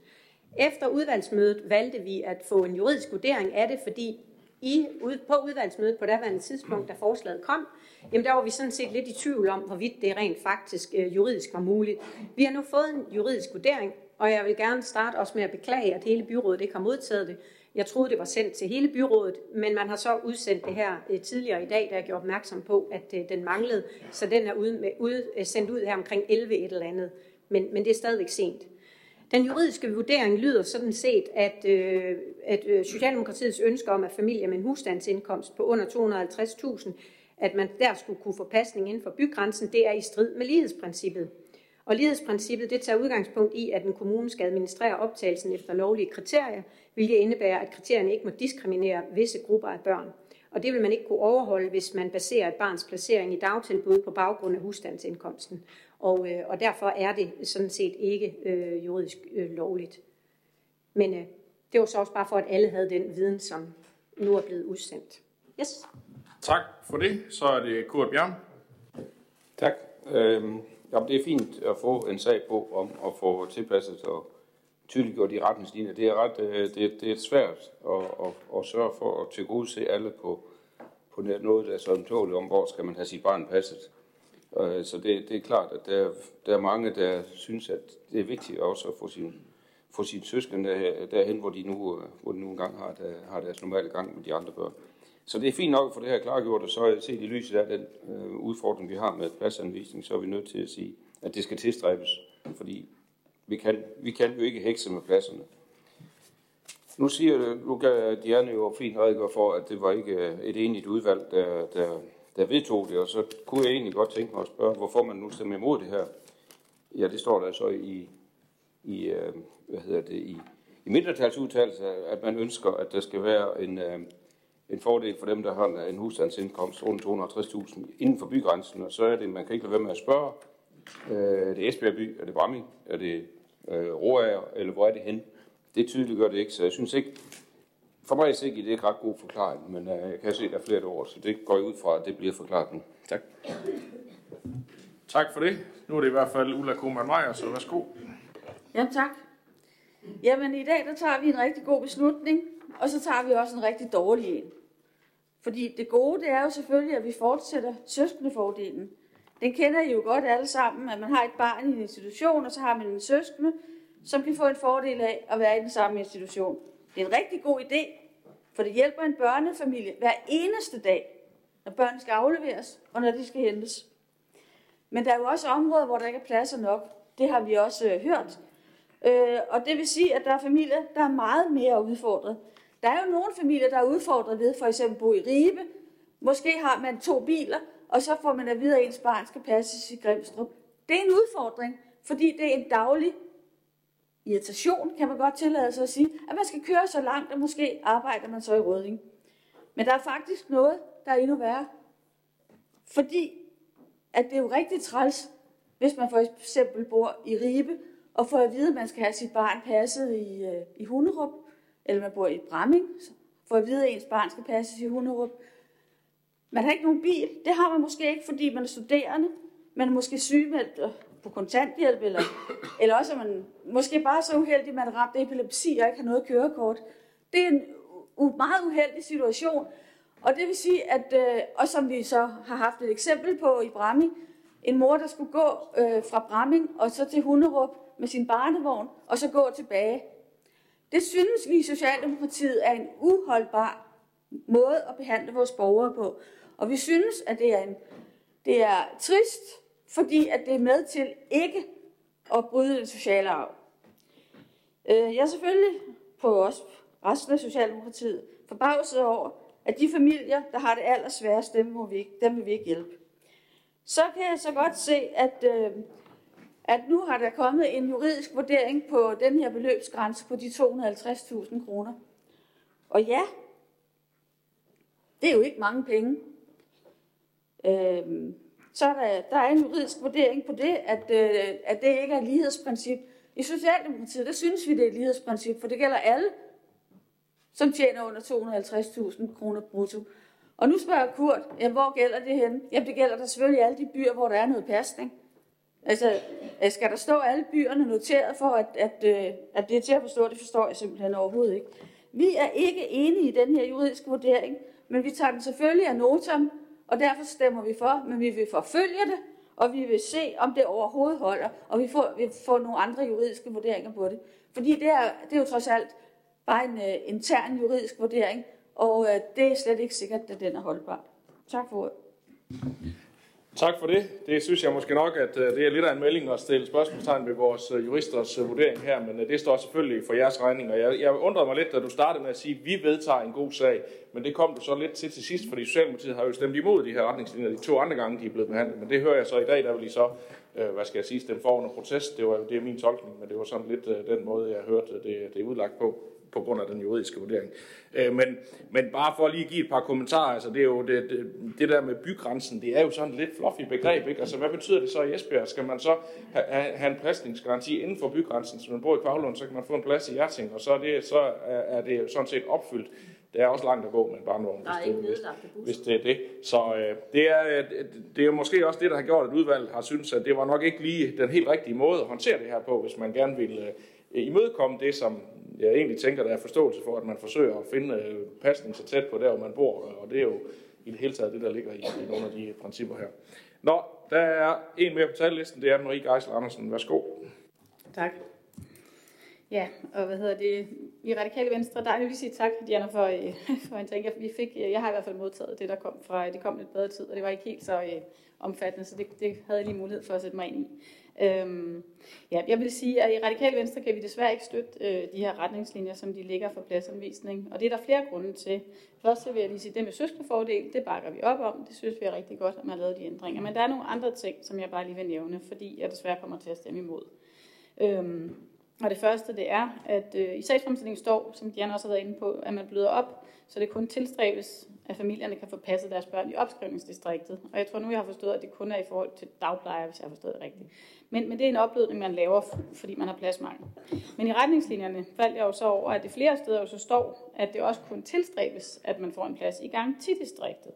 Efter udvalgsmødet valgte vi at få en juridisk vurdering af det, fordi i, på udvalgsmødet på daværende tidspunkt, da forslaget kom, jamen der var vi sådan set lidt i tvivl om, hvorvidt det rent faktisk øh, juridisk var muligt. Vi har nu fået en juridisk vurdering, og jeg vil gerne starte også med at beklage, at hele byrådet ikke har modtaget det. Jeg troede, det var sendt til hele byrådet, men man har så udsendt det her øh, tidligere i dag, da jeg gjorde opmærksom på, at øh, den manglede. Så den er ude med, ude, øh, sendt ud her omkring 11 et eller andet. Men, men det er stadigvæk sent. Den juridiske vurdering lyder sådan set, at, øh, at øh, Socialdemokratiets ønske om, at familier med en husstandsindkomst på under 250.000, at man der skulle kunne få pasning inden for bygrænsen, det er i strid med lighedsprincippet. Og lighedsprincippet det tager udgangspunkt i, at en kommune skal administrere optagelsen efter lovlige kriterier, hvilket indebærer, at kriterierne ikke må diskriminere visse grupper af børn. Og det vil man ikke kunne overholde, hvis man baserer et barns placering i dagtilbud på baggrund af husstandsindkomsten. Og, øh, og derfor er det sådan set ikke øh, juridisk øh, lovligt. Men øh, det var så også bare for, at alle havde den viden, som nu er blevet udsendt. Yes. Tak for det. Så er det Kurt Bjørn. Tak. Øhm, jamen, det er fint at få en sag på om at få tilpasset og tydeliggjort de retningslinjer. Det er, ret, øh, det, det er svært at, at, at sørge for at tilgodese alle på, på noget, der er så ømtåligt om, hvor skal man have sit barn passet. Øh, så det, det er klart, at der, der er mange, der synes, at det er vigtigt også at få sin, få sin søskende der, derhen, hvor de nu, øh, hvor de nu engang har, der, har deres normale gang med de andre børn. Så det er fint nok for det her klargjort, og så set i lyset af den øh, udfordring, vi har med pladsanvisning, så er vi nødt til at sige, at det skal tilstræbes, fordi vi kan, vi kan jo ikke hekse med pladserne. Nu siger nu kan Diana jo fint redegør for, at det var ikke øh, et enigt udvalg, der, der, der vedtog det, og så kunne jeg egentlig godt tænke mig at spørge, hvorfor man nu stemmer imod det her. Ja, det står der så i, i øh, hvad hedder det, i, i mindretalsudtalelse, at man ønsker, at der skal være en, øh, en fordel for dem, der har en husstandsindkomst rundt 250.000 inden for bygrænsen, og så er det, man kan ikke lade være med at spørge, øh, er det Esbjerg by, er det Bramming, er det øh, Roager, eller hvor er det hen? Det tydeligt gør det ikke, så jeg synes ikke, for mig er det ikke, det er ikke ret god forklaring, men øh, jeg kan se, at der er flere ord, så det går jeg ud fra, at det bliver forklaret nu. Tak. Tak for det. Nu er det i hvert fald Ulla Kuhlmann Meyer, så værsgo. Jamen tak. Jamen i dag, der tager vi en rigtig god beslutning, og så tager vi også en rigtig dårlig en. Fordi det gode, det er jo selvfølgelig, at vi fortsætter søskendefordelen. Den kender I jo godt alle sammen, at man har et barn i en institution, og så har man en søskende, som kan få en fordel af at være i den samme institution. Det er en rigtig god idé, for det hjælper en børnefamilie hver eneste dag, når børn skal afleveres, og når de skal hentes. Men der er jo også områder, hvor der ikke er pladser nok. Det har vi også øh, hørt. Øh, og det vil sige, at der er familier, der er meget mere udfordret. Der er jo nogle familier, der er udfordret ved for eksempel at bo i Ribe. Måske har man to biler, og så får man at vide, at ens barn skal passes i Grimstrup. Det er en udfordring, fordi det er en daglig irritation, kan man godt tillade sig at sige, at man skal køre så langt, og måske arbejder man så i Rødding. Men der er faktisk noget, der er endnu værre. Fordi at det er jo rigtig træls, hvis man for eksempel bor i Ribe, og får at vide, at man skal have sit barn passet i, øh, i Hunderup, eller man bor i Bramming, for at vide, at ens barn skal passes i Hunderup. Man har ikke nogen bil. Det har man måske ikke, fordi man er studerende. Man er måske sygemeldt på kontanthjælp, eller, eller også er man måske bare så uheldig, at man er ramt epilepsi og ikke har noget kørekort. Det er en u- meget uheldig situation, og det vil sige, at, øh, og som vi så har haft et eksempel på i Bramming, en mor, der skulle gå øh, fra Bramming og så til Hunderup med sin barnevogn, og så gå tilbage. Det synes vi i Socialdemokratiet er en uholdbar måde at behandle vores borgere på. Og vi synes, at det er, en, det er trist, fordi at det er med til ikke at bryde den sociale arv. Øh, jeg er selvfølgelig på os resten af Socialdemokratiet forbavset over, at de familier, der har det allersværest, dem, må vi ikke, dem vil vi ikke hjælpe. Så kan jeg så godt se, at, øh, at nu har der kommet en juridisk vurdering på den her beløbsgrænse på de 250.000 kroner. Og ja, det er jo ikke mange penge. Øh, så er der, der er en juridisk vurdering på det, at, øh, at det ikke er et lighedsprincip. I Socialdemokratiet, der synes vi, det er et lighedsprincip, for det gælder alle, som tjener under 250.000 kroner brutto. Og nu spørger Kurt, ja, hvor gælder det henne? Jamen, det gælder der selvfølgelig i alle de byer, hvor der er noget pasning. Altså, øh, skal der stå alle byerne noteret for, at, at, øh, at det er til at forstå? Det forstår jeg simpelthen overhovedet ikke. Vi er ikke enige i den her juridiske vurdering, men vi tager den selvfølgelig af notam, og derfor stemmer vi for, men vi vil forfølge det, og vi vil se, om det overhovedet holder, og vi får, vi får nogle andre juridiske vurderinger på det. Fordi det er, det er jo trods alt bare en uh, intern juridisk vurdering, og uh, det er slet ikke sikkert, at den er holdbar. Tak for ordet. Tak for det. Det synes jeg måske nok, at øh, det er lidt af en melding at stille spørgsmålstegn ved vores øh, juristers øh, vurdering her, men det står selvfølgelig for jeres regning. Og jeg, jeg undrede mig lidt, da du startede med at sige, at vi vedtager en god sag, men det kom du så lidt til til sidst, fordi Socialdemokratiet har jo stemt imod de her retningslinjer de to andre gange, de er blevet behandlet. Men det hører jeg så i dag, der vil I så, hvad skal jeg sige, stemme for under protest. Det, var, det er min tolkning, men det var sådan lidt den måde, jeg hørte det, det er udlagt på på grund af den juridiske vurdering. Øh, men, men bare for lige at give et par kommentarer, altså det er jo det, det, det der med bygrænsen, det er jo sådan et lidt fluffy begreb, ikke? Altså hvad betyder det så i Esbjerg? Skal man så have, have en pladsningsgaranti inden for bygrænsen, så man bor i Kvavlund, så kan man få en plads i Hjerting, og så er det, så er, det sådan set opfyldt. Det er også langt at gå med en barnevogn, hvis, det, hvis, hvis det er det. Så øh, det, er, det er måske også det, der har gjort, at udvalget har syntes, at det var nok ikke lige den helt rigtige måde at håndtere det her på, hvis man gerne vil øh, imødekomme det, som jeg egentlig tænker, der er forståelse for, at man forsøger at finde øh, pasning så tæt på der, hvor man bor, og det er jo i det hele taget det, der ligger i, i nogle af de principper her. Nå, der er en mere på tallisten, det er Marie Geisel Andersen. Værsgo. Tak. Ja, og hvad hedder det? I Radikale Venstre, der vil jeg lige sige tak, Diana, for, øh, <laughs> for en ting. Vi fik, øh, jeg har i hvert fald modtaget det, der kom fra, det kom lidt bedre tid, og det var ikke helt så øh, omfattende, så det, det havde jeg lige mulighed for at sætte mig ind i. Øhm, ja, jeg vil sige, at i Radikal Venstre kan vi desværre ikke støtte øh, de her retningslinjer, som de ligger for pladsanvisning. Og det er der flere grunde til. Først så vil jeg lige sige, at det med søskefordel, det bakker vi op om. Det synes vi er rigtig godt, at man har lavet de ændringer. Men der er nogle andre ting, som jeg bare lige vil nævne, fordi jeg desværre kommer til at stemme imod. Øhm, og det første, det er, at øh, i sagsfremstillingen står, som Diana også har været inde på, at man bløder op, så det kun tilstræbes, at familierne kan få passet deres børn i opskrivningsdistriktet. Og jeg tror nu, jeg har forstået, at det kun er i forhold til dagplejer, hvis jeg har forstået det rigtigt. Men, men det er en oplevelse, man laver, fordi man har pladsmangel. Men i retningslinjerne faldt jeg jo så over, at det flere steder jo så står, at det også kun tilstræbes, at man får en plads i garantidistriktet.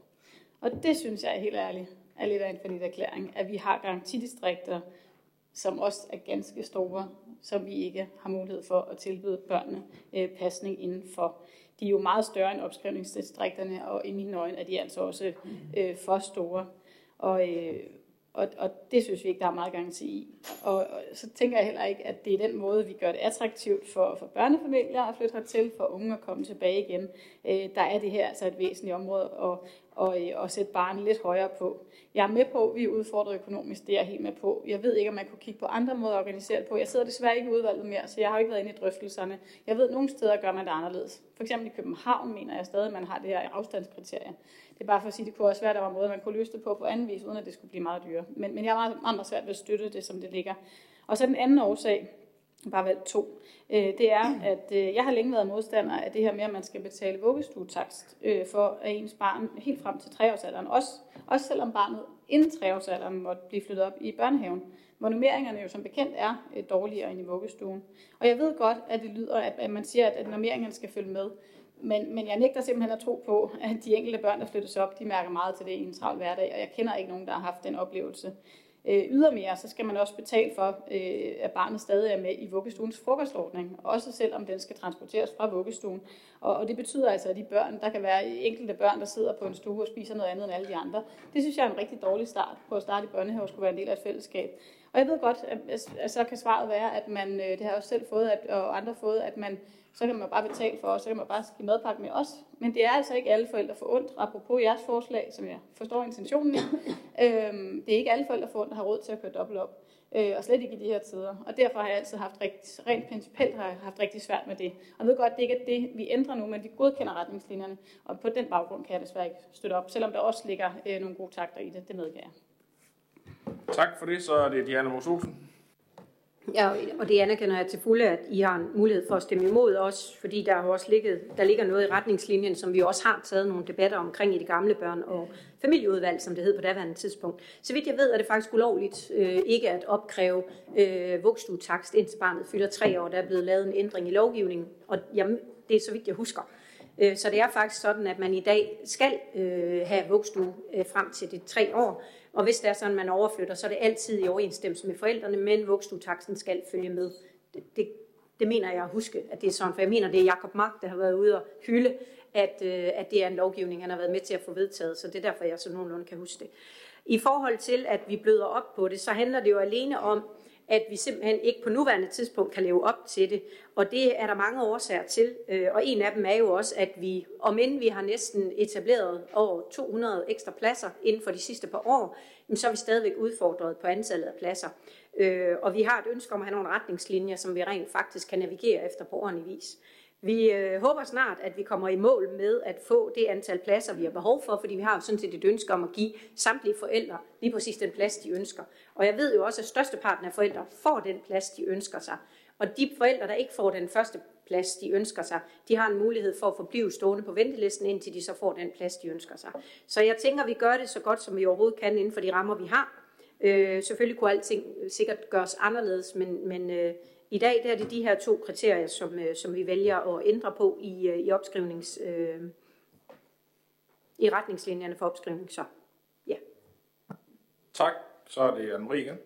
Og det synes jeg helt ærligt er lidt af en fornit erklæring, at vi har garantidistrikter, som også er ganske store, som vi ikke har mulighed for at tilbyde børnene øh, pasning indenfor. De er jo meget større end opskrivningsdistrikterne, og i mine øjne er de altså også øh, for store. Og, øh, og, og det synes vi ikke, der er meget garanti i. Og, og så tænker jeg heller ikke, at det er den måde, vi gør det attraktivt for, for børnefamilier at flytte hertil, for unge at komme tilbage igen. Øh, der er det her altså et væsentligt område at, og, øh, og sætte barnet lidt højere på. Jeg er med på, at vi er udfordret økonomisk, det er jeg helt med på. Jeg ved ikke, om man kunne kigge på andre måder at organisere det på. Jeg sidder desværre ikke i udvalget mere, så jeg har ikke været inde i drøftelserne. Jeg ved, at nogle steder gør man det anderledes. For eksempel i København mener jeg stadig, at man har det her afstandskriterie. Det er bare for at sige, det kunne også være, at der var en måde, man kunne løse det på på anden vis, uden at det skulle blive meget dyrere. Men, men jeg har meget, meget svært ved at støtte det, som det ligger. Og så den anden årsag, bare valgt to, øh, det er, at øh, jeg har længe været modstander af det her med, at man skal betale vuggestuetakst øh, for at ens barn helt frem til treårsalderen. Også, også selvom barnet inden treårsalderen måtte blive flyttet op i børnehaven, hvor nummeringerne jo som bekendt er øh, dårligere end i vuggestuen. Og jeg ved godt, at det lyder, at man siger, at nummeringerne skal følge med. Men, men jeg nægter simpelthen at tro på, at de enkelte børn, der flyttes op, de mærker meget til det i en travl hverdag, og jeg kender ikke nogen, der har haft den oplevelse. Øh, ydermere, så skal man også betale for, øh, at barnet stadig er med i vuggestuens frokostordning, også selvom den skal transporteres fra vuggestuen. Og, og det betyder altså, at de børn, der kan være enkelte børn, der sidder på en stue og spiser noget andet end alle de andre, det synes jeg er en rigtig dårlig start på at starte i børnehave, skulle være en del af et fællesskab. Og jeg ved godt, at, at så kan svaret være, at man, øh, det har jeg også selv fået, at, og andre fået, at man så kan man bare betale for os, så kan man bare give madpakke med os. Men det er altså ikke alle forældre for ondt, apropos jeres forslag, som jeg forstår intentionen i. <laughs> øhm, det er ikke alle forældre for ondt, der har råd til at køre dobbelt op. Øh, og slet ikke i de her tider. Og derfor har jeg altid haft rigtig, rent principielt har jeg haft rigtig svært med det. Og jeg ved godt, det ikke er det, vi ændrer nu, men vi godkender retningslinjerne. Og på den baggrund kan jeg desværre ikke støtte op, selvom der også ligger øh, nogle gode takter i det. Det medgiver jeg. Tak for det. Så er det Diana Mosofen. Ja, og det anerkender jeg til fulde, at I har en mulighed for at stemme imod os, fordi der har også ligget, der ligger noget i retningslinjen, som vi også har taget nogle debatter omkring i det gamle børn- og familieudvalg, som det hed på daværende tidspunkt. Så vidt jeg ved, er det faktisk ulovligt øh, ikke at opkræve øh, vugstuetakst, indtil barnet fylder tre år. Der er blevet lavet en ændring i lovgivningen, og jamen, det er så vidt jeg husker. Øh, så det er faktisk sådan, at man i dag skal øh, have vugstue øh, frem til de tre år, og hvis det er sådan, man overflytter, så er det altid i overensstemmelse med forældrene, men vugstuetaksten skal følge med. Det, det, det mener jeg at huske, at det er sådan, for jeg mener, det er Jakob Mark, der har været ude og hylde, at, øh, at det er en lovgivning, han har været med til at få vedtaget, så det er derfor, jeg så nogenlunde kan huske det. I forhold til, at vi bløder op på det, så handler det jo alene om, at vi simpelthen ikke på nuværende tidspunkt kan leve op til det. Og det er der mange årsager til. Øh, og en af dem er jo også, at vi, om end vi har næsten etableret over 200 ekstra pladser inden for de sidste par år, så er vi stadigvæk udfordret på antallet af pladser. Øh, og vi har et ønske om at have nogle retningslinjer, som vi rent faktisk kan navigere efter på ordentlig vis. Vi øh, håber snart, at vi kommer i mål med at få det antal pladser, vi har behov for, fordi vi har jo sådan set et ønske om at give samtlige forældre lige præcis den plads, de ønsker. Og jeg ved jo også, at størsteparten af forældre får den plads, de ønsker sig. Og de forældre, der ikke får den første plads, de ønsker sig, de har en mulighed for at forblive stående på ventelisten, indtil de så får den plads, de ønsker sig. Så jeg tænker, vi gør det så godt, som vi overhovedet kan inden for de rammer, vi har. Øh, selvfølgelig kunne alting sikkert gøres anderledes, men, men øh, i dag der er det de her to kriterier, som, øh, som vi vælger at ændre på i, øh, i opskrivnings... Øh, i retningslinjerne for opskrivning. Så ja. Tak. Så er det Anne-Marie igen.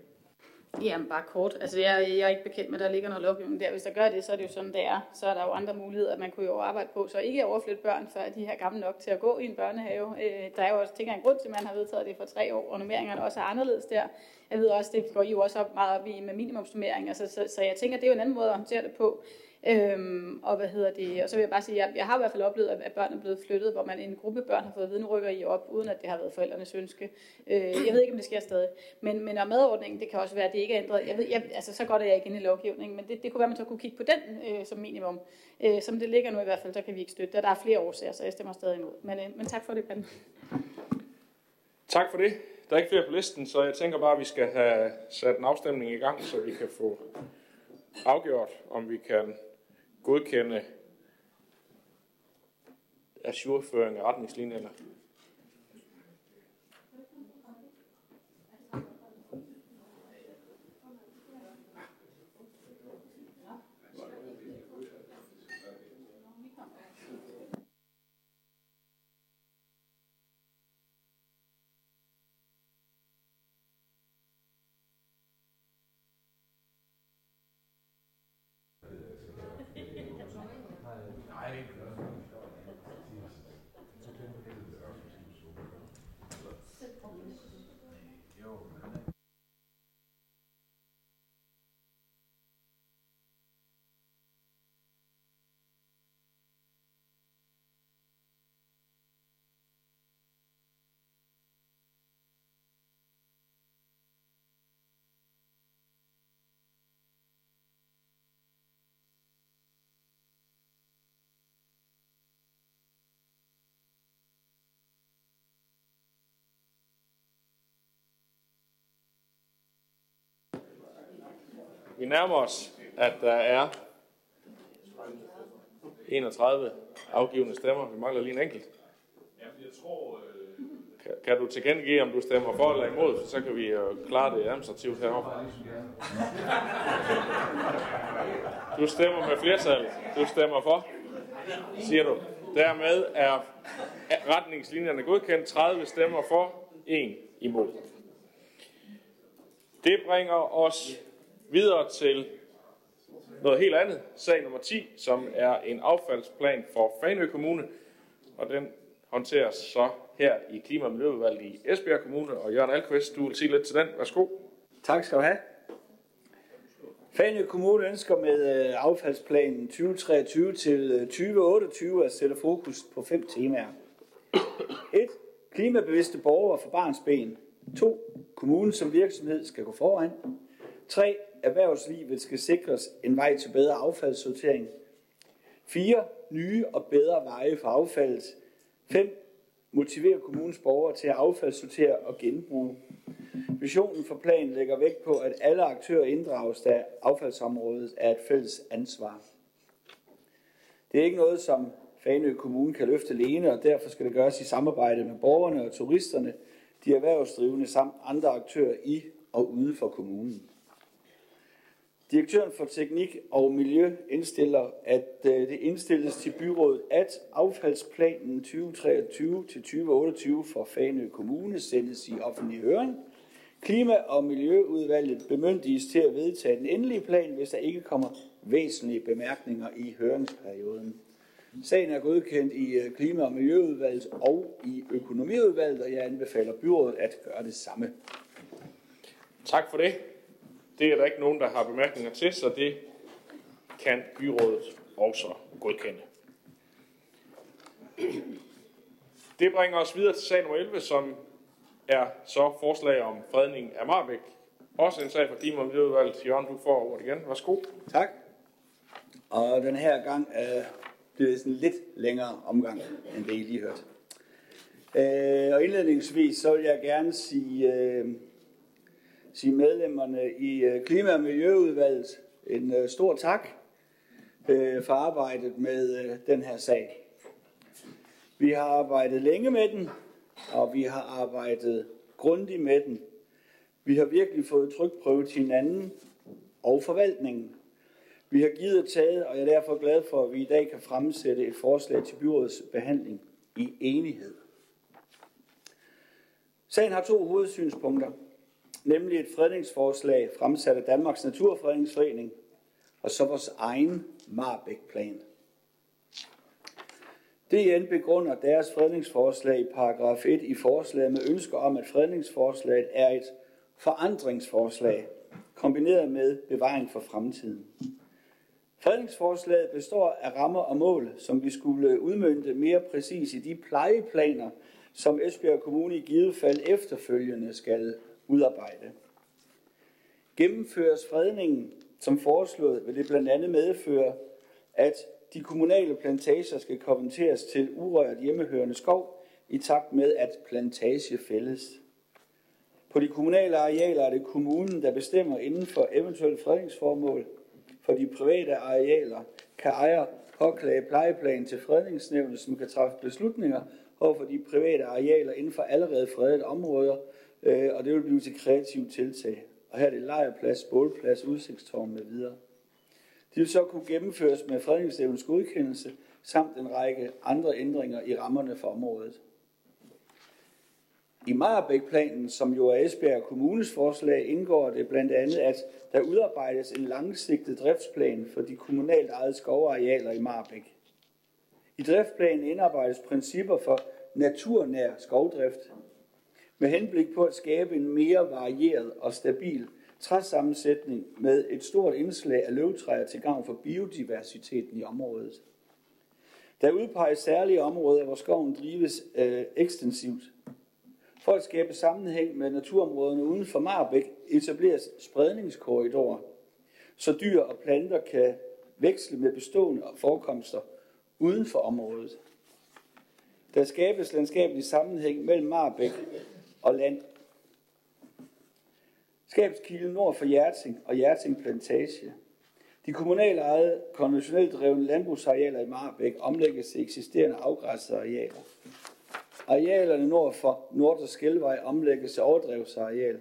Jamen bare kort. Altså jeg, jeg er ikke bekendt med, at der ligger noget lovgivning der. Hvis der gør det, så er det jo sådan, det er. Så er der jo andre muligheder, man kunne jo arbejde på. Så ikke overflytte børn, før de er gamle nok til at gå i en børnehave. Øh, der er jo også, tænker en grund til, at man har vedtaget det for tre år, og nummeringerne også er anderledes der. Jeg ved også, det går I jo også op, meget op i med minimumsnummering. Altså, så, så jeg tænker, det er jo en anden måde at håndtere det på. Øhm, og hvad hedder det? Og så vil jeg bare sige, at jeg, jeg har i hvert fald oplevet, at børn er blevet flyttet, hvor man en gruppe børn har fået viden rykker i op, uden at det har været forældrenes ønske. Øh, jeg ved ikke, om det sker stadig. Men, men om madordningen, det kan også være, at det ikke er ændret. Jeg ved, jeg, altså, så godt er jeg ikke inde i lovgivningen, men det, det kunne være, at man så kunne kigge på den øh, som minimum. Øh, som det ligger nu i hvert fald, så kan vi ikke støtte det. Der er flere årsager, så jeg stemmer stadig imod. Men, øh, men tak for det, Ben. Tak for det. Der er ikke flere på listen, så jeg tænker bare, at vi skal have sat en afstemning i gang, så vi kan få afgjort, om vi kan godkende ajourføring af retningslinjerne. Vi nærmer os, at der er 31 afgivende stemmer. Vi mangler lige en enkelt. Kan, kan du tilkendegive, om du stemmer for eller imod, så kan vi jo klare det administrativt herovre. Du stemmer med flertal. Du stemmer for, siger du. Dermed er retningslinjerne godkendt. 30 stemmer for, 1 imod. Det bringer os videre til noget helt andet. Sag nummer 10, som er en affaldsplan for Fanø Kommune. Og den håndteres så her i Klima- og Miljøudvalget i Esbjerg Kommune. Og Jørgen Alkvist, du vil sige lidt til den. Værsgo. Tak skal du have. Fanø Kommune ønsker med øh, affaldsplanen 2023 til øh, 2028 at sætte fokus på fem temaer. 1. Klimabevidste borgere for barns ben. 2. Kommunen som virksomhed skal gå foran. 3. Erhvervslivet skal sikres en vej til bedre affaldssortering. 4. Nye og bedre veje for affaldet. 5. Motivere kommunens borgere til at affaldssortere og genbruge. Visionen for planen lægger vægt på, at alle aktører inddrages, da affaldsområdet er et fælles ansvar. Det er ikke noget, som Fanø Kommune kan løfte alene, og derfor skal det gøres i samarbejde med borgerne og turisterne, de erhvervsdrivende samt andre aktører i og ude for kommunen. Direktøren for Teknik og Miljø indstiller, at øh, det indstilles til byrådet, at affaldsplanen 2023-2028 for Fanø Kommune sendes i offentlig høring. Klima- og Miljøudvalget bemyndiges til at vedtage den endelige plan, hvis der ikke kommer væsentlige bemærkninger i høringsperioden. Sagen er godkendt i øh, Klima- og Miljøudvalget og i Økonomiudvalget, og jeg anbefaler byrådet at gøre det samme. Tak for det. Det er der ikke nogen, der har bemærkninger til, så det kan byrådet også godkende. Det bringer os videre til sag nummer 11, som er så forslag om fredning af Marbæk. Også en sag fra Klima- og Miljøudvalget. Jørgen, du får ordet igen. Værsgo. Tak. Og den her gang øh, bliver det sådan en lidt længere omgang, end det I lige hørte. Øh, og indledningsvis så vil jeg gerne sige, øh, sige medlemmerne i øh, Klima- og Miljøudvalget en øh, stor tak øh, for arbejdet med den her sag. Vi har arbejdet længe med den, og vi har arbejdet grundigt med den. Vi har virkelig fået trykprøvet hinanden og forvaltningen. Vi har givet og taget, og jeg er derfor glad for, at vi i dag kan fremsætte et forslag til byrådets behandling i enighed. Sagen har to hovedsynspunkter, nemlig et fredningsforslag fremsat af Danmarks Naturfredningsforening og så vores egen Marbæk-plan. DN begrunder deres fredningsforslag i paragraf 1 i forslaget med ønsker om, at fredningsforslaget er et forandringsforslag, kombineret med bevaring for fremtiden. Fredningsforslaget består af rammer og mål, som vi skulle udmønte mere præcis i de plejeplaner, som Esbjerg Kommune i givet fald efterfølgende skal udarbejde. Gennemføres fredningen som foreslået, vil det blandt andet medføre, at de kommunale plantager skal kommenteres til urørt hjemmehørende skov i takt med, at plantage fældes. På de kommunale arealer er det kommunen, der bestemmer inden for eventuelle fredningsformål. For de private arealer kan ejer påklage plejeplanen til fredningsnævnet, som kan træffe beslutninger over for de private arealer inden for allerede fredede områder, øh, og det vil blive til kreative tiltag. Og her er det lejrplads, bålplads, udsigtstårn med videre. De vil så kunne gennemføres med fredningsnævnets godkendelse, samt en række andre ændringer i rammerne for området. I Marbæk-planen, som jo er Esbjerg Kommunes forslag, indgår det blandt andet, at der udarbejdes en langsigtet driftsplan for de kommunalt ejede skovarealer i Marbæk. I driftplanen indarbejdes principper for naturnær skovdrift, med henblik på at skabe en mere varieret og stabil træsammensætning med et stort indslag af løvtræer til gavn for biodiversiteten i området. Der udpeges særlige områder, hvor skoven drives øh, ekstensivt. For at skabe sammenhæng med naturområderne uden for Marbæk etableres spredningskorridorer, så dyr og planter kan veksle med bestående forekomster uden for området. Der skabes landskabelig sammenhæng mellem Marbæk og land. Skabskilde nord for Hjerting og Hjerting Plantage. De kommunale ejede konventionelt drevne landbrugsarealer i Marbæk omlægges til eksisterende afgræssede arealer. Arealerne nord for Nordre Skælvej omlægges til overdrevsareal.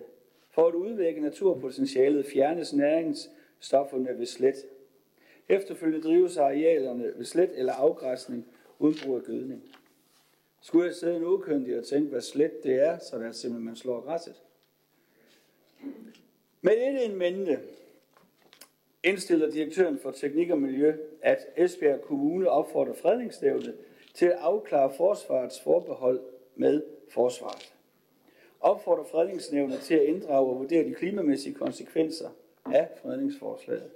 For at udvække naturpotentialet fjernes næringsstofferne ved slet. Efterfølgende drives arealerne ved slet eller afgræsning uden brug af gødning. Skulle jeg sidde en ukyndig og tænke, hvad slet det er, så der simpelthen, man slår græsset. Med et en indstiller direktøren for Teknik og Miljø, at Esbjerg Kommune opfordrer fredningsnævnet til at afklare forsvarets forbehold med forsvaret. Opfordrer fredningsnævnet til at inddrage og vurdere de klimamæssige konsekvenser af fredningsforslaget.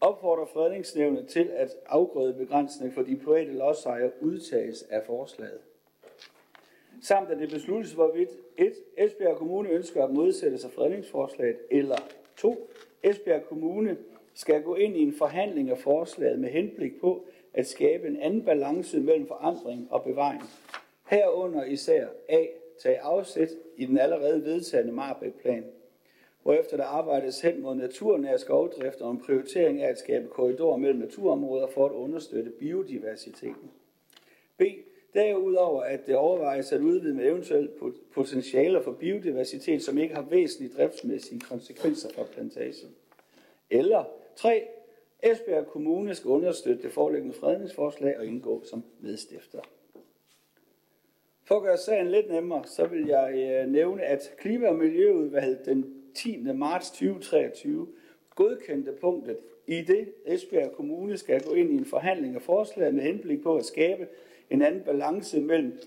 Opfordrer fredningsnævnet til at afgrøde begrænsning for de private lodsejere udtages af forslaget samt at det besluttes, hvorvidt 1. Esbjerg Kommune ønsker at modsætte sig fredningsforslaget, eller 2. Esbjerg Kommune skal gå ind i en forhandling af forslaget med henblik på at skabe en anden balance mellem forandring og bevaring. Herunder især A. Tage afsæt i den allerede vedtagende Marbæk-plan, hvorefter der arbejdes hen mod naturnær skovdrift og en prioritering af at skabe korridorer mellem naturområder for at understøtte biodiversiteten. B. Derudover at det overvejes at udvide med eventuelle potentialer for biodiversitet, som ikke har væsentlige driftsmæssige konsekvenser for plantagen. Eller 3. Esbjerg Kommune skal understøtte det foreliggende fredningsforslag og indgå som medstifter. For at gøre sagen lidt nemmere, så vil jeg øh, nævne, at Klima- og Miljøudvalget den 10. marts 2023 godkendte punktet i det Esbjerg Kommune skal gå ind i en forhandling af forslaget med henblik på at skabe en anden balance mellem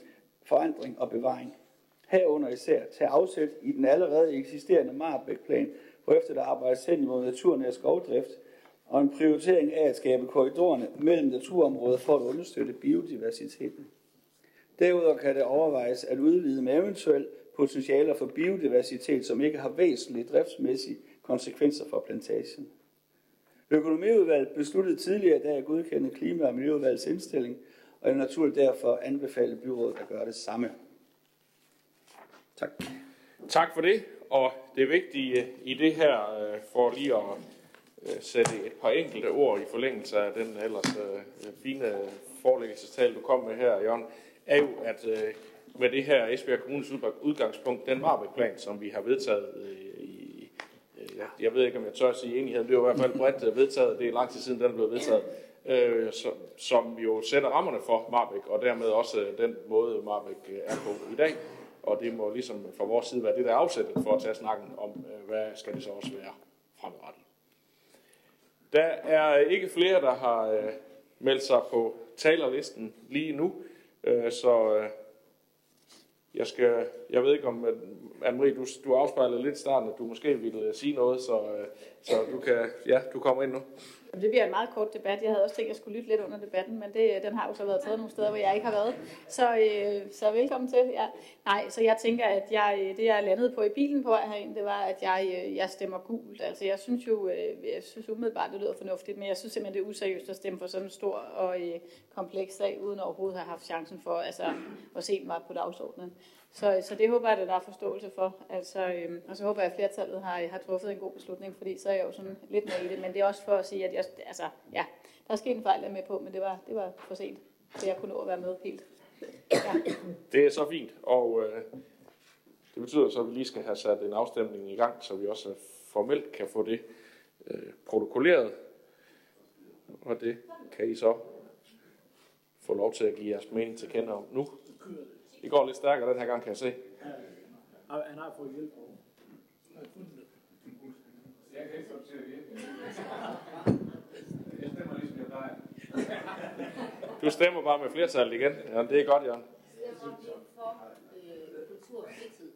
forandring og bevaring. Herunder især tage afsæt i den allerede eksisterende Marbæk-plan, efter der arbejdes hen imod naturnær skovdrift, og en prioritering af at skabe korridorerne mellem naturområder for at understøtte biodiversiteten. Derudover kan det overvejes at udvide med eventuelle potentialer for biodiversitet, som ikke har væsentlige driftsmæssige konsekvenser for plantagen. Økonomiudvalget besluttede tidligere i dag at godkende klima- og miljøudvalgets indstilling, og jeg vil naturligt derfor anbefale byrådet at gøre det samme. Tak. Tak for det, og det vigtige øh, i det her, øh, for lige at øh, sætte et par enkelte ord i forlængelse af den ellers fine forelæggelsestal, du kom med her, Jørgen, er jo, at med det her Esbjerg Kommunes udgangspunkt, den Marbæk-plan, som vi har vedtaget i, jeg ved ikke, om jeg tør at sige enighed, det er i hvert fald bredt vedtaget, det er lang tid siden, den blev vedtaget, øh, som, som jo sætter rammerne for Marbæk, og dermed også øh, den måde, Marbæk øh, er på i dag. Og det må ligesom fra vores side være det, der er afsættet for at tage snakken om, øh, hvad skal det så også være fremadrettet. Der er ikke flere, der har øh, meldt sig på talerlisten lige nu, øh, så øh, jeg skal, jeg ved ikke om, Anne-Marie, du, du afspejlede lidt i starten, at du måske ville sige noget, så, så du kan, ja, du kommer ind nu. Det bliver en meget kort debat. Jeg havde også tænkt, at jeg skulle lytte lidt under debatten, men det, den har jo så været taget nogle steder, hvor jeg ikke har været. Så, øh, så velkommen til. Ja. Nej, så jeg tænker, at jeg, øh, det jeg landede på i bilen på vej herind, det var, at jeg, øh, jeg stemmer gult. Altså jeg synes jo, øh, jeg synes umiddelbart, det lyder fornuftigt, men jeg synes simpelthen, det er useriøst at stemme for sådan en stor og øh, kompleks sag, uden overhovedet at have haft chancen for altså, at se mig på dagsordenen. Så, så det håber jeg, at der er forståelse for. Altså, øhm, og så håber jeg, at flertallet har, har truffet en god beslutning, fordi så er jeg jo sådan lidt med i det. Men det er også for at sige, at jeg, altså, ja, der er sket en fejl, jeg er med på, men det var, det var for sent, så jeg kunne nå at være med helt. Ja. Det er så fint, og øh, det betyder så, at vi lige skal have sat en afstemning i gang, så vi også formelt kan få det øh, protokolleret. Og det kan I så få lov til at give jeres mening til kende om nu. Det går lidt stærkere den her gang, kan jeg se. Han har fået hjælp. Jeg kan ikke det til at. Jeg stemmer ligesom jeg plejer. Du stemmer bare med flertallet igen. Ja, det er godt, Jørgen. Jeg går ind for øh, kultur og fritid.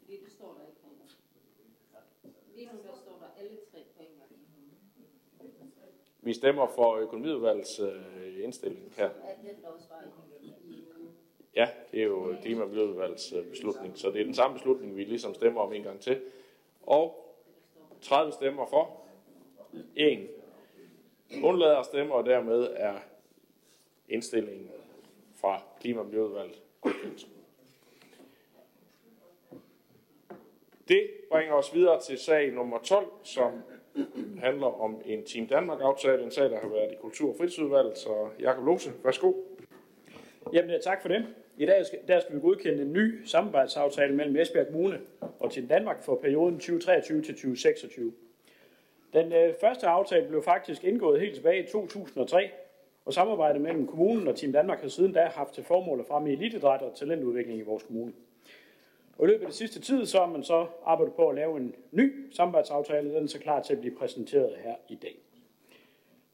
Fordi det står der ikke. Lige nu der står der alle tre på en gang. Vi stemmer for økonomiudvalgets øh, indstilling her. At den der også var i Ja, det er jo klima- og beslutning, så det er den samme beslutning, vi ligesom stemmer om en gang til. Og 30 stemmer for, 1 undlader at stemme, og dermed er indstillingen fra klima- og godkendt. Det bringer os videre til sag nummer 12, som handler om en Team Danmark-aftale, en sag, der har været i Kultur- og Fritidsudvalget. Så Jakob Lose, værsgo. Jamen, tak for det. I dag skal, der skal vi godkende en ny samarbejdsaftale mellem Esbjerg Kommune og Team Danmark for perioden 2023 til 2026. Den øh, første aftale blev faktisk indgået helt tilbage i 2003, og samarbejdet mellem kommunen og Team Danmark har siden da haft til formål at fremme elitidræt og talentudvikling i vores kommune. Og i løbet af det sidste tid, så har man så arbejdet på at lave en ny samarbejdsaftale, den er så klar til at blive præsenteret her i dag.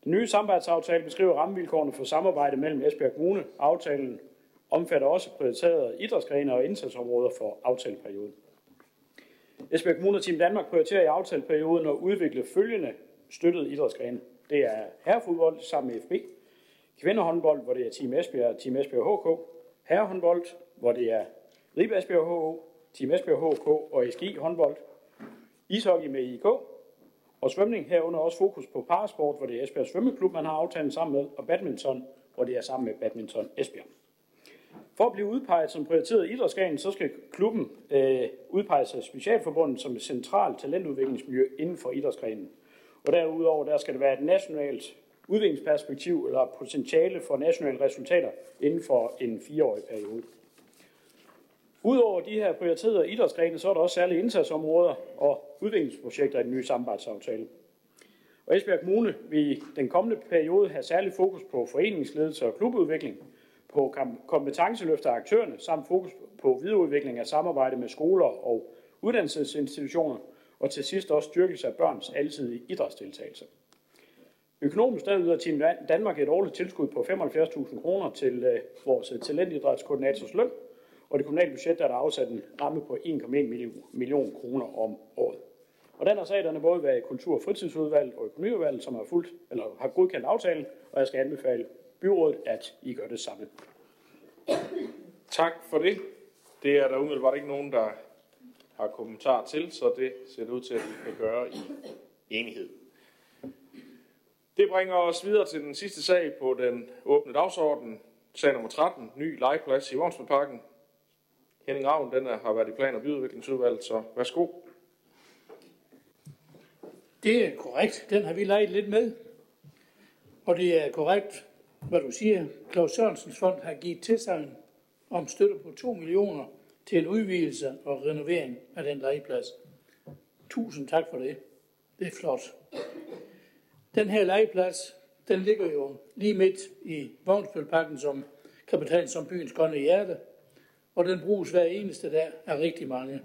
Den nye samarbejdsaftale beskriver rammevilkårene for samarbejde mellem Esbjerg Kommune. Aftalen omfatter også prioriterede idrætsgrene og indsatsområder for aftaleperioden. Esbjerg Kommune og Team Danmark prioriterer i aftaleperioden at udvikle følgende støttede idrætsgrene. Det er herrefodbold sammen med FB, kvindehåndbold, hvor det er Team Esbjerg og Team Esbjerg HK, herrehåndbold, hvor det er Ribe Esbjerg HO, Team Esbjerg HK og SG håndbold, ishockey med IK, og svømning herunder også fokus på parasport, hvor det er Esbjerg Svømmeklub, man har aftalen sammen med, og badminton, hvor det er sammen med Badminton Esbjerg. For at blive udpeget som prioriteret idrætsgren, så skal klubben øh, udpeges af Specialforbundet som et centralt talentudviklingsmiljø inden for idrætsgrenen. Og derudover der skal det være et nationalt udviklingsperspektiv eller potentiale for nationale resultater inden for en fireårig periode. Udover de her prioriterede idrætsgrene, så er der også særlige indsatsområder og udviklingsprojekter i den nye samarbejdsaftale. Og Esbjerg Kommune vil i den kommende periode have særlig fokus på foreningsledelse og klubudvikling, på kompetenceløft af aktørerne, samt fokus på videreudvikling af samarbejde med skoler og uddannelsesinstitutioner, og til sidst også styrkelse af børns altidige idrætsdeltagelse. Økonomisk der yder Team Danmark et årligt tilskud på 75.000 kroner til øh, vores talentidrætskoordinators løn, og det kommunale budget der er der afsat en ramme på 1,1 million, million kroner om året. Og den har sagerne både været i Kultur- og Fritidsudvalget og Økonomiudvalget, som har, fulgt, eller har godkendt aftalen, og jeg skal anbefale byrådet, at I gør det samme. Tak for det. Det er der umiddelbart ikke nogen, der har kommentar til, så det ser det ud til, at vi kan gøre i enighed. Det bringer os videre til den sidste sag på den åbne dagsorden. Sag nummer 13, ny legeplads i Vognsmedparken. Henning Ravn, den er, har været i plan- og byudviklingsudvalget, så værsgo. Det er korrekt. Den har vi leget lidt med. Og det er korrekt, hvad du siger. Claus Sørensens fond har givet tilsagn om støtte på 2 millioner til en udvidelse og renovering af den legeplads. Tusind tak for det. Det er flot. Den her legeplads, den ligger jo lige midt i Vognsbølparken, som kan som byens grønne hjerte, og den bruges hver eneste dag af rigtig mange.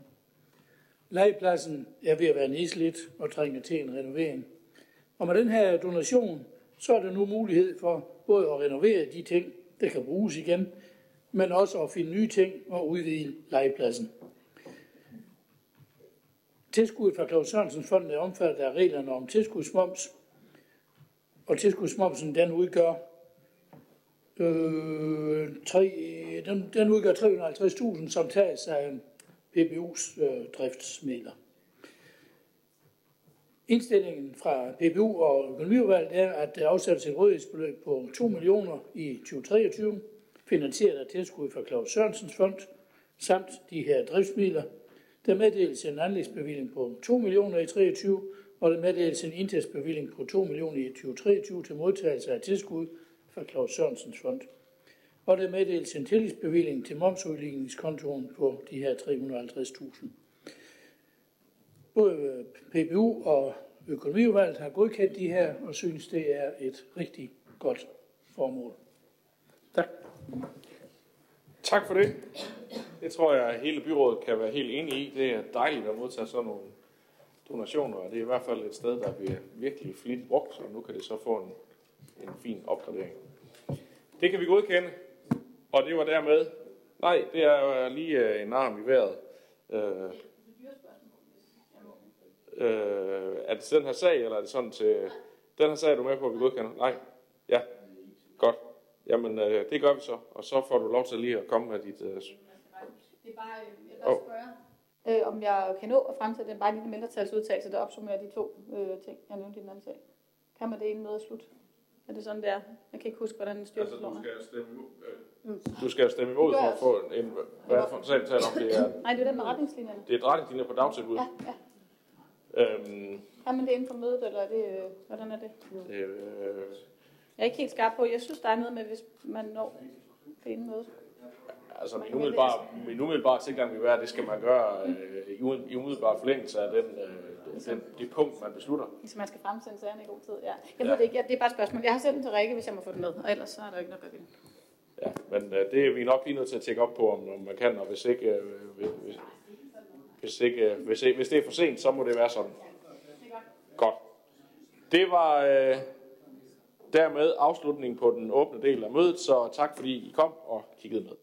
Legepladsen er ved at være nedslidt og trænger til en renovering. Og med den her donation, så er der nu mulighed for både at renovere de ting, der kan bruges igen, men også at finde nye ting og udvide legepladsen. Tilskuddet fra Claus Sørensens fond er omfattet af reglerne om tilskudsmoms, og tilskudsmomsen den udgør øh, tre, den, den udgør 350.000, som tages af PBU's øh, driftsmidler. Indstillingen fra PBU og økonomiudvalget er, at der afsættes et rådighedsbeløb på 2 millioner i 2023, finansieret af tilskud fra Claus Sørensens fond, samt de her driftsmidler. Der meddeles en anlægsbevilling på 2 millioner i 23, og der meddeles en indtægtsbevilling på 2 millioner i 2023 til modtagelse af tilskud fra Claus Sørensens fond. Og der meddeles en tillægsbevilling til momsudligningskontoen på de her 350.000. Både PBU og økonomiudvalget har godkendt de her og synes, det er et rigtig godt formål. Tak. Tak for det. Det tror jeg, at hele byrådet kan være helt enige i. Det er dejligt at modtage sådan nogle donationer, og det er i hvert fald et sted, der bliver virkelig flittigt brugt, og nu kan det så få en, en fin opgradering. Det kan vi godkende, og det var dermed... Nej, det er jo lige øh, en arm i vejret. Øh, Øh, øh, er det den her sag, eller er det sådan til... Den her sag er du med på, at vi godkender? Nej? Ja. Godt. Jamen, øh, det gør vi så, og så får du lov til lige at komme med dit... Øh... Det er bare, jeg vil oh. spørge, øh, om jeg kan nå at fremsætte en bare en lille mindretalsudtalelse, der opsummerer de to øh, ting, jeg nævnte i den anden sag. Kan man det inden møde slut? Er det sådan, det er? Jeg kan ikke huske, hvordan den styrer altså, du skal stemme imod, øh, du skal stemme imod for at få en... Hvad er det for en sag, vi taler om? Det er, Nej, det er den med retningslinjerne. Det er et retningslinjer på dagtilbud. Ja, ja. Øhm, kan man det inden for mødet, eller er det, øh, hvordan er det? Øh, jeg er ikke helt skarp på. Jeg synes, der er noget med, hvis man når det inden mødet. Altså, min umiddelbare, min umiddelbare tilgang vil være, at det skal man gøre øh, i umiddelbar forlængelse af den, øh, den, det punkt, man beslutter. Så man skal fremsende sagerne i god tid, ja. Jeg ved det ikke, ja, det er bare et spørgsmål. Jeg har sendt den til Rikke, hvis jeg må få den med, og ellers så er der ikke noget at gøre Ja, men øh, det er vi nok lige nødt til at tjekke op på, om, om man kan, og hvis ikke, øh, hvis, hvis, ikke øh, hvis, hvis det er for sent, så må det være sådan. Godt. Det var øh, dermed afslutningen på den åbne del af mødet, så tak fordi I kom og kiggede med.